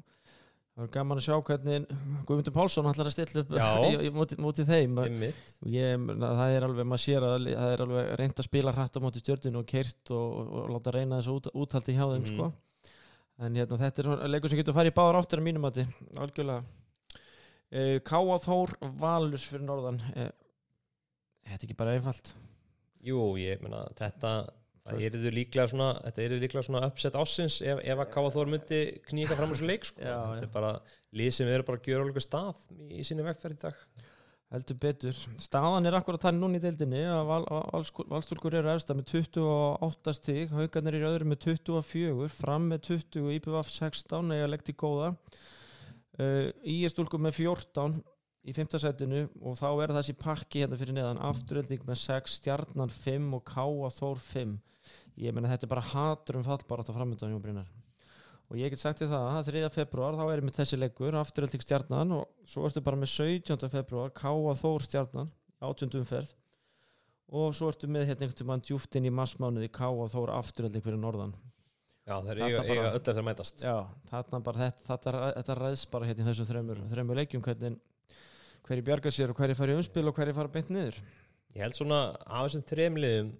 það er gaman að sjá hvernig Guðmundur Pálsson ætlar að stilla upp í, móti, móti þeim. Ég, það er alveg, maður sér að það er alveg reynd að spila hratt á móti stjörninu og keirt og, og, og láta reyna þessu út, úthaldi hjá þeim Mhm. sko. En hérna, þetta er leikur sem getur að fara í báðar áttir að mínum mati, algjörlega. Uh, Káa Þór Valurs fyrir norðan uh, þetta er ekki bara einfalt. Jú, ég meina þetta það yrðu líklega svona þetta yrðu líklega svona uppsett ásins ef, ef að Káa Þór myndi kníka fram úr svo leik sko. Já, þetta er bara lið sem eru bara að gjöra alveg stað í sinni vegferð í dag heldur betur. Staðan er akkurat þannig núna í deildinni að val, valsku- valstúlkur eru efsta með 28 stig, haugarnir eru öðru með 24, fram með 20 IPVF 16, eiga legt í góða. Uh, IR-stúlkur með 14 í 5. setinu og þá er þessi pakki hérna fyrir neðan afturölding með 6, stjarnan 5 og káa þór 5 ég meina þetta er bara hatur um fallbarátt á framöndan Jón Brynjar og ég get sagt þér það að 3. februar þá erum við þessi leikur afturölding stjarnan og svo ertu bara með 17. februar Káa Þór stjarnan 18. umferð og svo ertu með hérna einhvern veginn djúft inn í massmánuði Káa Þór afturölding fyrir norðan Já, þeir Þetta eiga, eiga öll eftir að mætast já, þarna bara þetta, þetta, þetta ræðs bara hérna í þessu þremur, þremur leikjum hvernig hverju bjarga sér og hverju fara í umspil og hverju fara beint niður Ég held svona af þessum þremliðum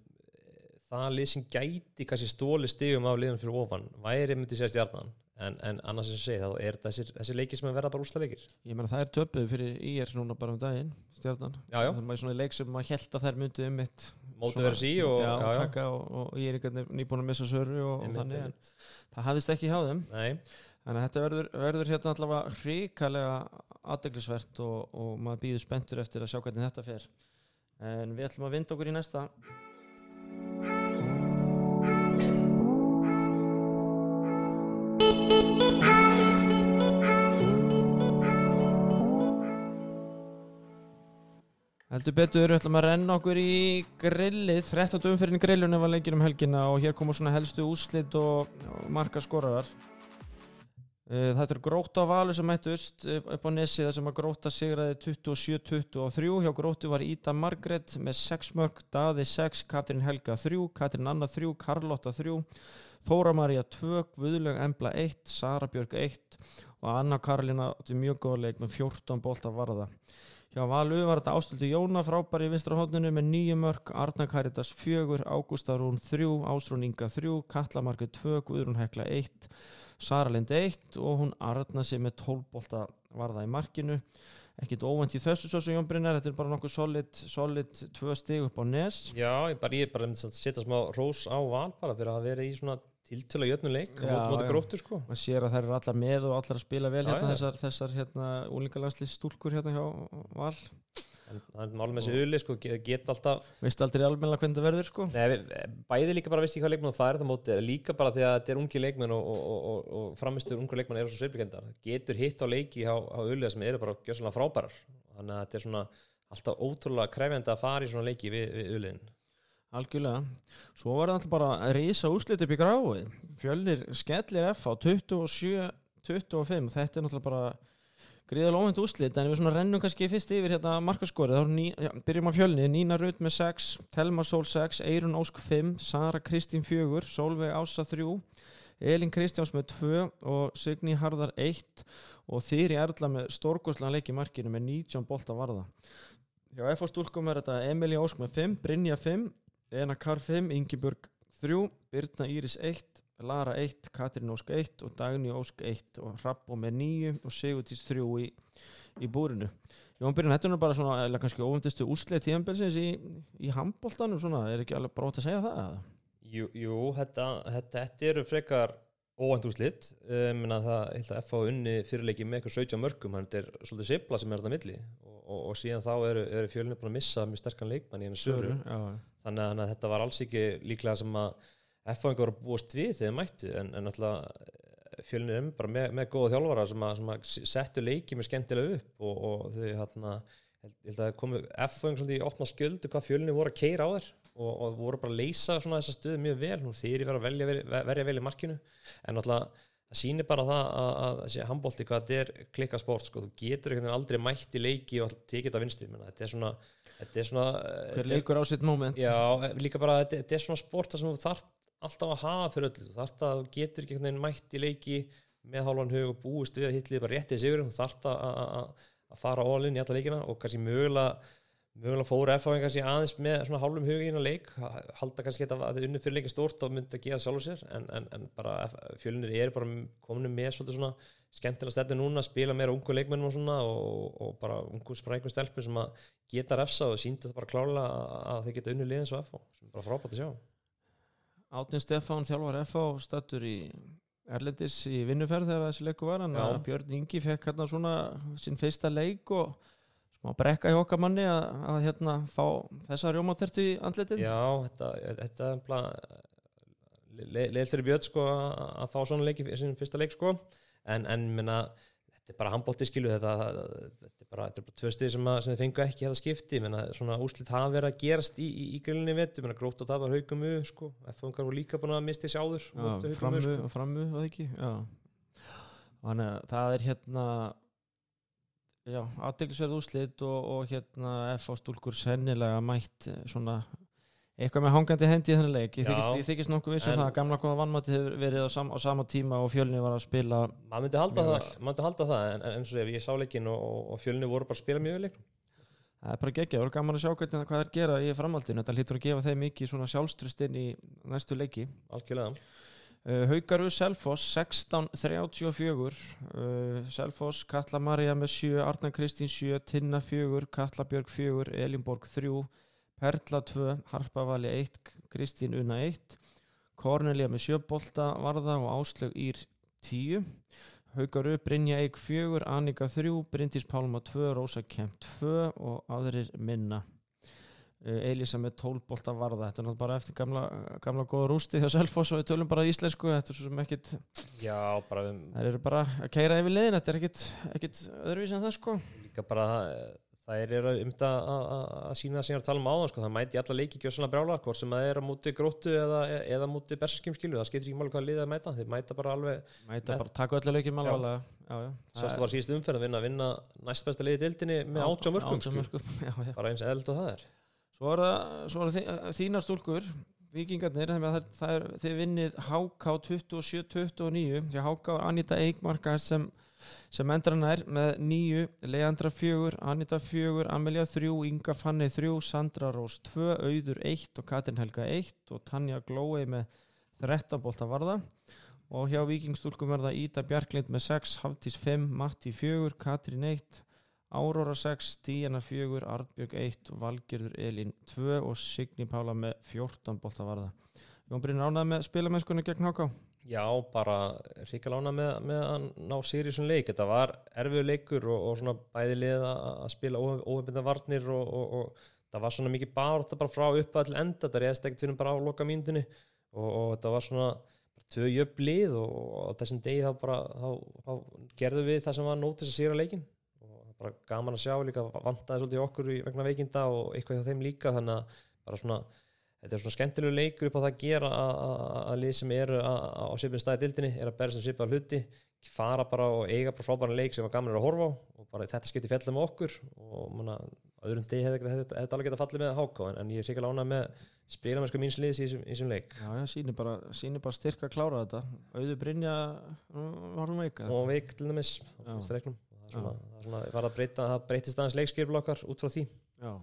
það lið sem gæti kannski stóli stigum af liðum fyrir ofan væri myndi segja stjarnan en, en annars sem ég segi þá er þessir, þessir leikir sem að verða bara úrsta leikir ég meina það er töpuð fyrir IR núna bara um daginn stjarnan, Já, já. það er svona leik sem maður held að þær myndu um mitt mótu verið sí og já, já, já. og, og ég er einhvern nýbúin að missa söru og, og þannig en það hafðist ekki hjá þeim Nei, Þannig að þetta verður, verður hérna allavega hrikalega aðdeglisvert og, og maður býður spenntur eftir að sjá hvernig þetta fer. En við ætlum að vinda okkur í næsta. Heldur betur, við ætlum að renna okkur í grillið, 13. umferðin í grillunum var leikir um helgina og hér koma svona helstu úslit og, marka skorarar. Uh, Þetta er gróta valur sem mættust upp upp á nesi þar sem að gróta sigraði 27-23 hjá grótu var Ída Margret með 6 mörg, Daði 6, Katrin Helga 3, Katrin Anna 3, Karlotta 3 Þóra Maria 2, Guðlaug Embla 1, Sara Björg 1 og Anna Karlina átti mjög góða leik með 14 bolta varða Hjá Valu var þetta ástildu Jóna frábæri í vinstra hótninu með 9 mörg, Arna Karitas 4, Ágústa Rún 3, Ásrún Inga 3, Katla Margrét 2, Guðrún Hekla 1 Sara Lind 1 og hún arna með 12 bolta varða í markinu. Ekkit óvænt í þessu svo sem Jón Brynjar þetta er bara nokkuð solid, solid tvö stig upp á nes. Já, ég bara, ég bara myndi að setja smá rós á val bara fyrir að vera í svona tiltöla jötnu leik Já, móti gróttu sko. Maður sér að þær eru allar með og allar að spila vel Já, hérna, já. þessar, þessar hérna, úlingalanslýst stúlkur hérna hjá Val. Það er málum með þessi uli sko, ge- geta alltaf veist aldrei almennilega hvernig það verður sko? Nei, bæði líka bara veist ég hvað leikmenn það er það móti líka bara því að þetta er ungi leikmenn og, og, og, og, framistur ungu leikmenn eru svo sveipikendar getur hitt á leiki á, á uliða sem eru bara gjössalega frábærar. Þannig að þetta er svona alltaf ótrúlega krefjandi að fara í svona leiki við, við algjörlega. Svo var það alltaf bara að rísa úslit upp í gráði fjölnir skellir F á 25 þetta er náttúrulega bara gríðalega óvænt úslit en við svona rennum kannski fyrst yfir hérna markaskorið, já, byrjum á fjölni. Nína Rut með 6, Telma Sól 6 Eirun Ósk 5, Sara Kristín 4 Solveig Ása 3 Elin Kristjáns með 2 og Signý Harðar 1 og Þýri Erla með stórgóðslega leik í markinu með 19 bolta varða. Já, F á stúlkum er þetta Emilía Ósk með 5, Brynja 5 Ena Kar 5, Ingiburg 3 Birna Íris 1 Lara 1, Katrín Ósk 1 og Dagný Ósk 1 og Rappó með 9 og Sigurtís 3 í, í búrinu. Jón Byrjun, þetta er bara svona, eða kannski óvendistu úsleið tíðanbelsins í, í handbóltanum svona, er ekki alveg brótt að segja það? Jú, jú þetta, þetta, þetta eru frekar óvænt úrslit. Um, það er held að FH unni fyrirleiki með eitthvað 17 mörgum, þannig að þetta er svolítið sipla sem er þetta milli. Og, og, og síðan þá eru, eru fjölunni búin að missa mjög sterkan leikmann í henni söru já. þannig að, þetta var alls ekki líklega sem að F-fáingar voru að búast við þegar mættu en, en náttúrulega fjölunir er bara með, með góða þjálfara sem að, sem að settu leiki með skemmtilega upp og, og þau hérna held, held að það komu F-fáing svolítið í opna sköldu hvað fjölunir voru að keira á þér og, og voru bara að leysa svona þessa stöðu mjög vel. Nú þeir eru að velja, velja, verja vel í markinu. En náttúrulega það sýnir bara það að, að þessi handbólti hvað þetta er klikka sport sko, þú getur einhvern veginn aldrei mætt í leiki og tekið þetta vinstri, menna, þetta er svona þetta er svona Hver leikur á sitt moment? Já, líka bara þetta, þetta er svona sport þar sem þú þarf alltaf að hafa fyrir öllu, þú þarf að þú getur einhvern veginn mætt í leiki með hálfan hug og búist við að hitlið bara réttið sigur þú þarf að fara all-in í alla leikina og kannski mögulega mögulega fóru erfáðin kannski aðeins með svona hálfum hug í hérna leik, halda kannski að það er unni fyrir leikin stórt og myndi að geða sjálfur sér. En, en, en bara fjölinir er bara kominu með svolítið svona skemmtilega stætti núna að spila meira ungu leikmennum og svona og, og bara ungu sprækum stelpur sem að geta refsa og síndi þetta bara klálega að þeir geta unni liðin svo FH sem er bara frábært að sjá. Átnin Stefán þjálfar FH stættur í Erlendis í vinnuferð þegar þessi leiku var. Hann að Björn Ingi fekk hérna svona sinn fyrsta leik og smá brekka í okkar manni að, að hérna fá þessa rjómatertu í andletið Já, þetta, þetta er bara leiðt fyrir Björn sko að fá svona leik í sinn fyrsta leik sko. En, en minna þetta er bara handbólti skilu þetta, þetta er bara, bara tvö stið sem, að, sem þið fengu ekki þetta skipti. Menna, svona úslit hafa verið að gerast í, í, í grillinni vetu, menna grótt og tapar haugumu sko, F-fungar voru líka búin að misti þessi áður Já, framu, sko. framu, það ekki? Já, þannig að það er hérna já, aðdeglisverð úslit og, og hérna F á stúlkur sennilega mætt svona eitthvað með hangandi hendi í þennan leik. Ég þykist, þykist nokkuð vissum það að gamla koma vannmati hefur verið á, sam, á sama tíma og fjölni var að spila maður myndi halda það, myndi halda það en, en eins og ef ég sá leikin og, og fjölni voru bara að spila mjög leik það er bara geggja, það voru gaman að sjá hvernig hvað það er að gera í framhaldinu, þetta hlýtur að gefa þeim mikið svona sjálfstrust inn í næstu leiki. Algjörlega uh, Haugaru Selfoss 16-34 uh, Selfoss Katla Maria með 7, Arna Kristín 7 Tinna 4, Katla Björg 4 Elinborg 3 Perla 2, Harpavali 1, Kristín Una 1, Kornelia með sjöbolta varða og Áslög Ír 10, Haugaru Brynja Eik 4, Annika 3, Bryndís Pálma 2, Rósa Kemp 2 og aðrir minna. Elisa með 12 bolta varða, þetta er náttúrulega bara eftir gamla, gamla góða rústi þegar Selfoss og við tölum bara íslensku, þetta er svo sem ekkit, Já, bara um, það eru bara að keira yfir liðin, þetta er ekkit, ekkit öðruvísi en það sko. líka bara það er um þetta að sína það sem ég er að tala um áðan sko. það mæti alla leiki ekki svona brjála hvort sem það er á múti gróttu eða, eða múti bersaskjum skilu, það skiptir ekki máli hvað liðið að mæta. Þeir mæta bara alveg Mæta bara taka öllu leikjum alveg Sérstu var síðust umferð að vinna, vinna næst besta liðið dildinni með átjá mörgum bara eins eðlt og það er Svo er það, er það þínar stúlkur vikingarnir, það er þið vinnið HK 27-29 því HK Anita Eikmarka sem sem endra nær með nýju Leandra fjögur, Anita fjögur Amelia þrjú, Inga Fanni þrjú Sandra Rós tvö, Auður eitt og Katin Helga eitt og Tanja Glói með 13 bólta varða. Og hjá vikingstúlkum verða Ída Bjarklind með 6, Hafdís 5 Matti 4, Katrin 1 Áróra 6, Díana 4 Artbjörg 1, Valgerður Elin 2 og Signi Pála með 14 bólta varða Jón Brynir ánað með spilamennskunni gegn Háká Já, bara ríkala ána með, með að ná svona leik. Þetta var erfiður leikur og, og svona bæði lið að spila óhefnda varnir og, og, og það var svona mikið bara þetta bara frá uppa til enda. Þetta reyðist ekkert fyrir bara á loka mínutinni og þetta var svona tvö jöfn lið og þessum degi þá bara þá, þá gerðu við það sem var nótis að sér á leikin það bara gaman að sjá líka vantaði svolítið okkur vegna veikinda og eitthvað hjá þeim líka þannig að bara svona þetta er svona skemmtilegu leikur upp á það að gera að- lið sem eru á svipin staði dildinni er að berja sem svipaða hluti fara bara og eiga bara frábæran leik sem var gaman að horfa á og bara þetta skipti fjallið með okkur og manna, öðrum degi hefði þetta alveg getað fallið með háká en, en ég er sikkert ánað með spilamennsku míns liðs í þessum- leik. Já, já, sýnir bara, bara styrka að klára þetta. Auður Brynja varum veika og veik til dæmis á Svona, það, svona, var að breyta, það breytist aðeins leikskipul okkar út frá því. Já,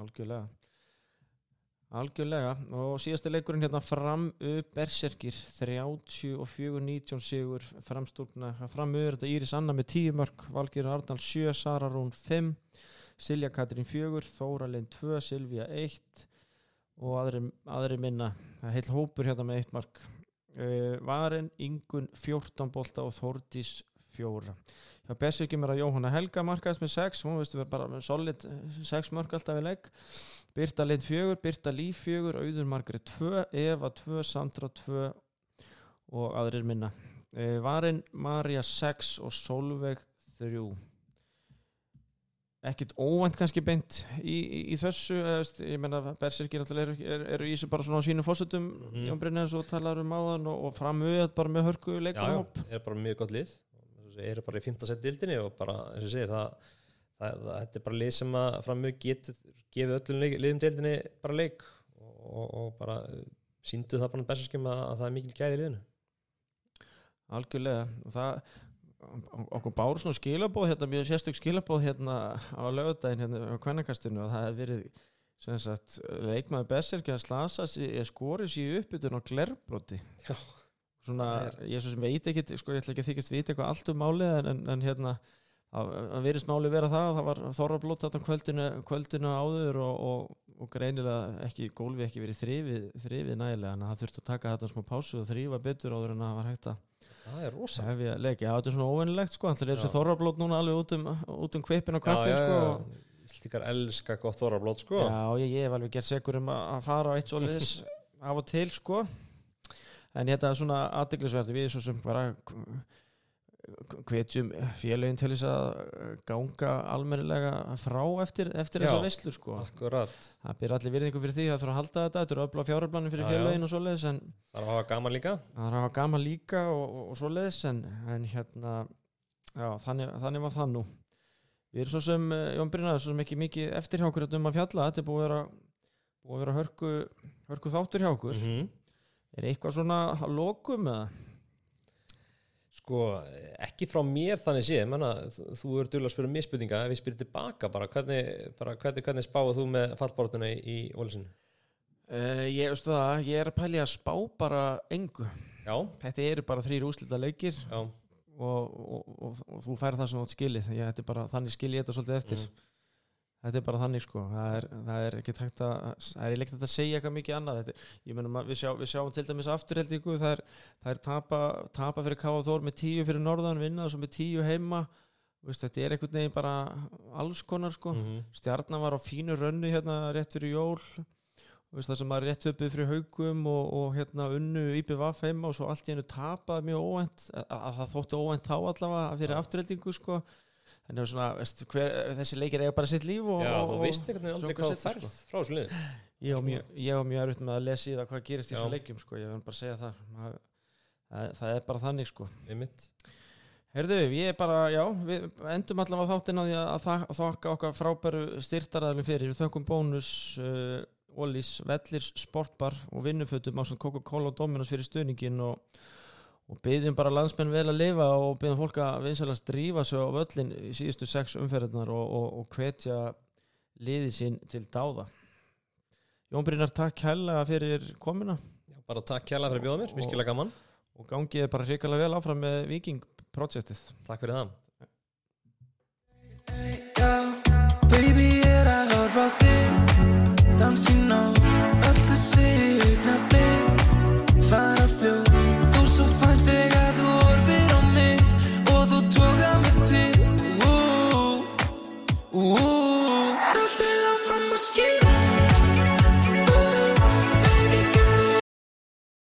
algjörlega. Algjörlega. Og síðasti leikurinn hérna fram Berserkir 34-19 sigur framstúrna. Fram upp þetta Íris Anna með 10 mörg Valgir Arnald 7, Sara Rún 5 Silja Katrín 4 Þóra Lind 2, Silvía 1 og aðri, aðri minna. Heil hópur hérna með 1 mark. Uh, Varen, Ingun 14 bolta og Þórdís 4 hjá Berserkjum er að Jóhanna Helga markaðist með 6 hún veistu bara með solid 6 mörg alltaf í legg. Birta Lind 4, Birta Líf 4 Auður Margrét 2, Eva 2 Sandra 2 og aðrir minna. Uh, Varin Marja 6 og Solveig 3 ekkit óvænt kannski beint í, í, í þessu eða, veist, ég menna Berserkir eru, eru, eru í þessu bara svona á sínu fósettum mm. Jón Brynnes og talar um áðan og, og framöð bara með hörku já, já, leikarhóp er bara mjög gott lið er bara í 15 sett dildinni og bara, eins og segi, það, það, það þetta er bara lið sem að mjög getur gefið öllum leik, liðum dildinni bara leik og, og, og bara síndu það bara bestarskjum að, að það er mikil gæði í liðinu. Algjörlega. Og það okkur báru svona skilabóð hérna, mjög sérstök skilabóð hérna á lögudaginn hérna á kvennakastinu og það hefði verið sem sagt, leikmaður Besserki að slasa skori sér uppbytun á glerbroti Já. Svona, Það ég svo sem veit ekki sko, ég ætla ekki að þykist vita eitthvað allt um málið en, en, en hérna að, að verið smáli vera það, það var þorrablót þetta kvöldinu, kvöldinu áður og, og, og greinilega ekki, gólfi ekki verið þrifið, þrifið nægilega en það þurfti að taka þetta smá pásu og þrýfa betur áður en það var hægt að það er rosa hefja leiki, já þetta er svona óvennilegt sko, þannig er þessi þorrablót núna alveg út um, út um kvipin og já, sko. og- Íslíkar elska gott þorrablót sko. Já, ég, ég hef alveg gert segur um að fara á eitt svoleiðis af og til sko en þetta er svona aðdeglisverði við svo sem bara hvetjum félögin til þess að uh, ganga almennilega frá eftir, eftir þessa veislu sko. akkurat, það byrja allir virðingu fyrir því að þurfa að halda þetta þetta eru öfla fjáröflanum fyrir félögin og svoleiðis en það er að hafa gaman líka. Það er að hafa gaman líka og, og, og svoleiðis en, en hérna já, þannig, þannig var það nú. Við erum svo sem, eh, Jón Brynnar, svo sem ekki mikið eftir hjá okkur um að fjalla, þetta er búið að vera búið að vera hörku, hörku þáttur hjá okkur. -hmm. Er eitthvað svona að lokum eða? Sko, ekki frá mér þannig séð, menna, þú, eru duglega að spyrja mér spurninga, ef ég spyrir tilbaka bara, hvernig, bara, hvernig, hvernig spáðu þú með fallbortuna í, í Ólisin? Uh, ég, veistu það, ég er að pæli að spá bara engu, Já, þetta eru bara þrýr úslita leikir já, og, og, og, og þú færð það sem átt skilið ég, þetta er bara, þannig skil ég þetta svolítið eftir Mhm. Þetta er bara þannig sko. Það er, það er ekki tægt að það er leikt að segja eitthvað mikið annað. Þetta, ég menum að við, sjá, við sjáum til dæmis afturheldingu það er, það er tapa, tapa fyrir Káa Þór með tíu fyrir norðan vinna og svo með tíu heima. Vist, þetta er einhvern veginn bara alls konar sko. Mhm. stjarnan var á fínu rönnu hérna rétt fyrir jól. Vist, það sem var rétt uppið fyrir haugum og, og hérna unnu IPVF heima og svo allt í hennu tapaði mjög óvænt að, að það þótti óvænt þá allavega fyrir afturheldingu sko þannig að svona, veist, hver, þessi leikir eiga bara sitt líf og, Já, þú og, veist einhvern veginn aldrei hvað setur, frá þessu liðin. ég á mjög, ég á mjög erfitt með að lesa í það hvað gerist í Já. þessum leikjum sko, ég vil bara segja það það, það, það er bara þannig sko Einmitt. Herðu, ég er bara, já, við endum allavega þáttinn á því að, þak- þakka okkar frábæru styrtaræðlum fyrir, við þökkum bónus uh, Ólís, Vellirs, Sportbar og vinnufötum á Coca-Cola og Dominos fyrir stuðningin og, og byggjum bara landsmenn vel að lifa og byggjum fólk að vinsalast drífa sig á völlin í síðustu sex umferðnar og, og, og hvetja liði sín til dáða. Jón Brynjar, takk hella fyrir komuna Já, bara takk kjærlega fyrir að bjóða mér, Og- virkilega gaman. og gangið bara hrikalega vel áfram með Viking-projektið. Takk fyrir það. Baby ég er að horfa þig Dans í nótt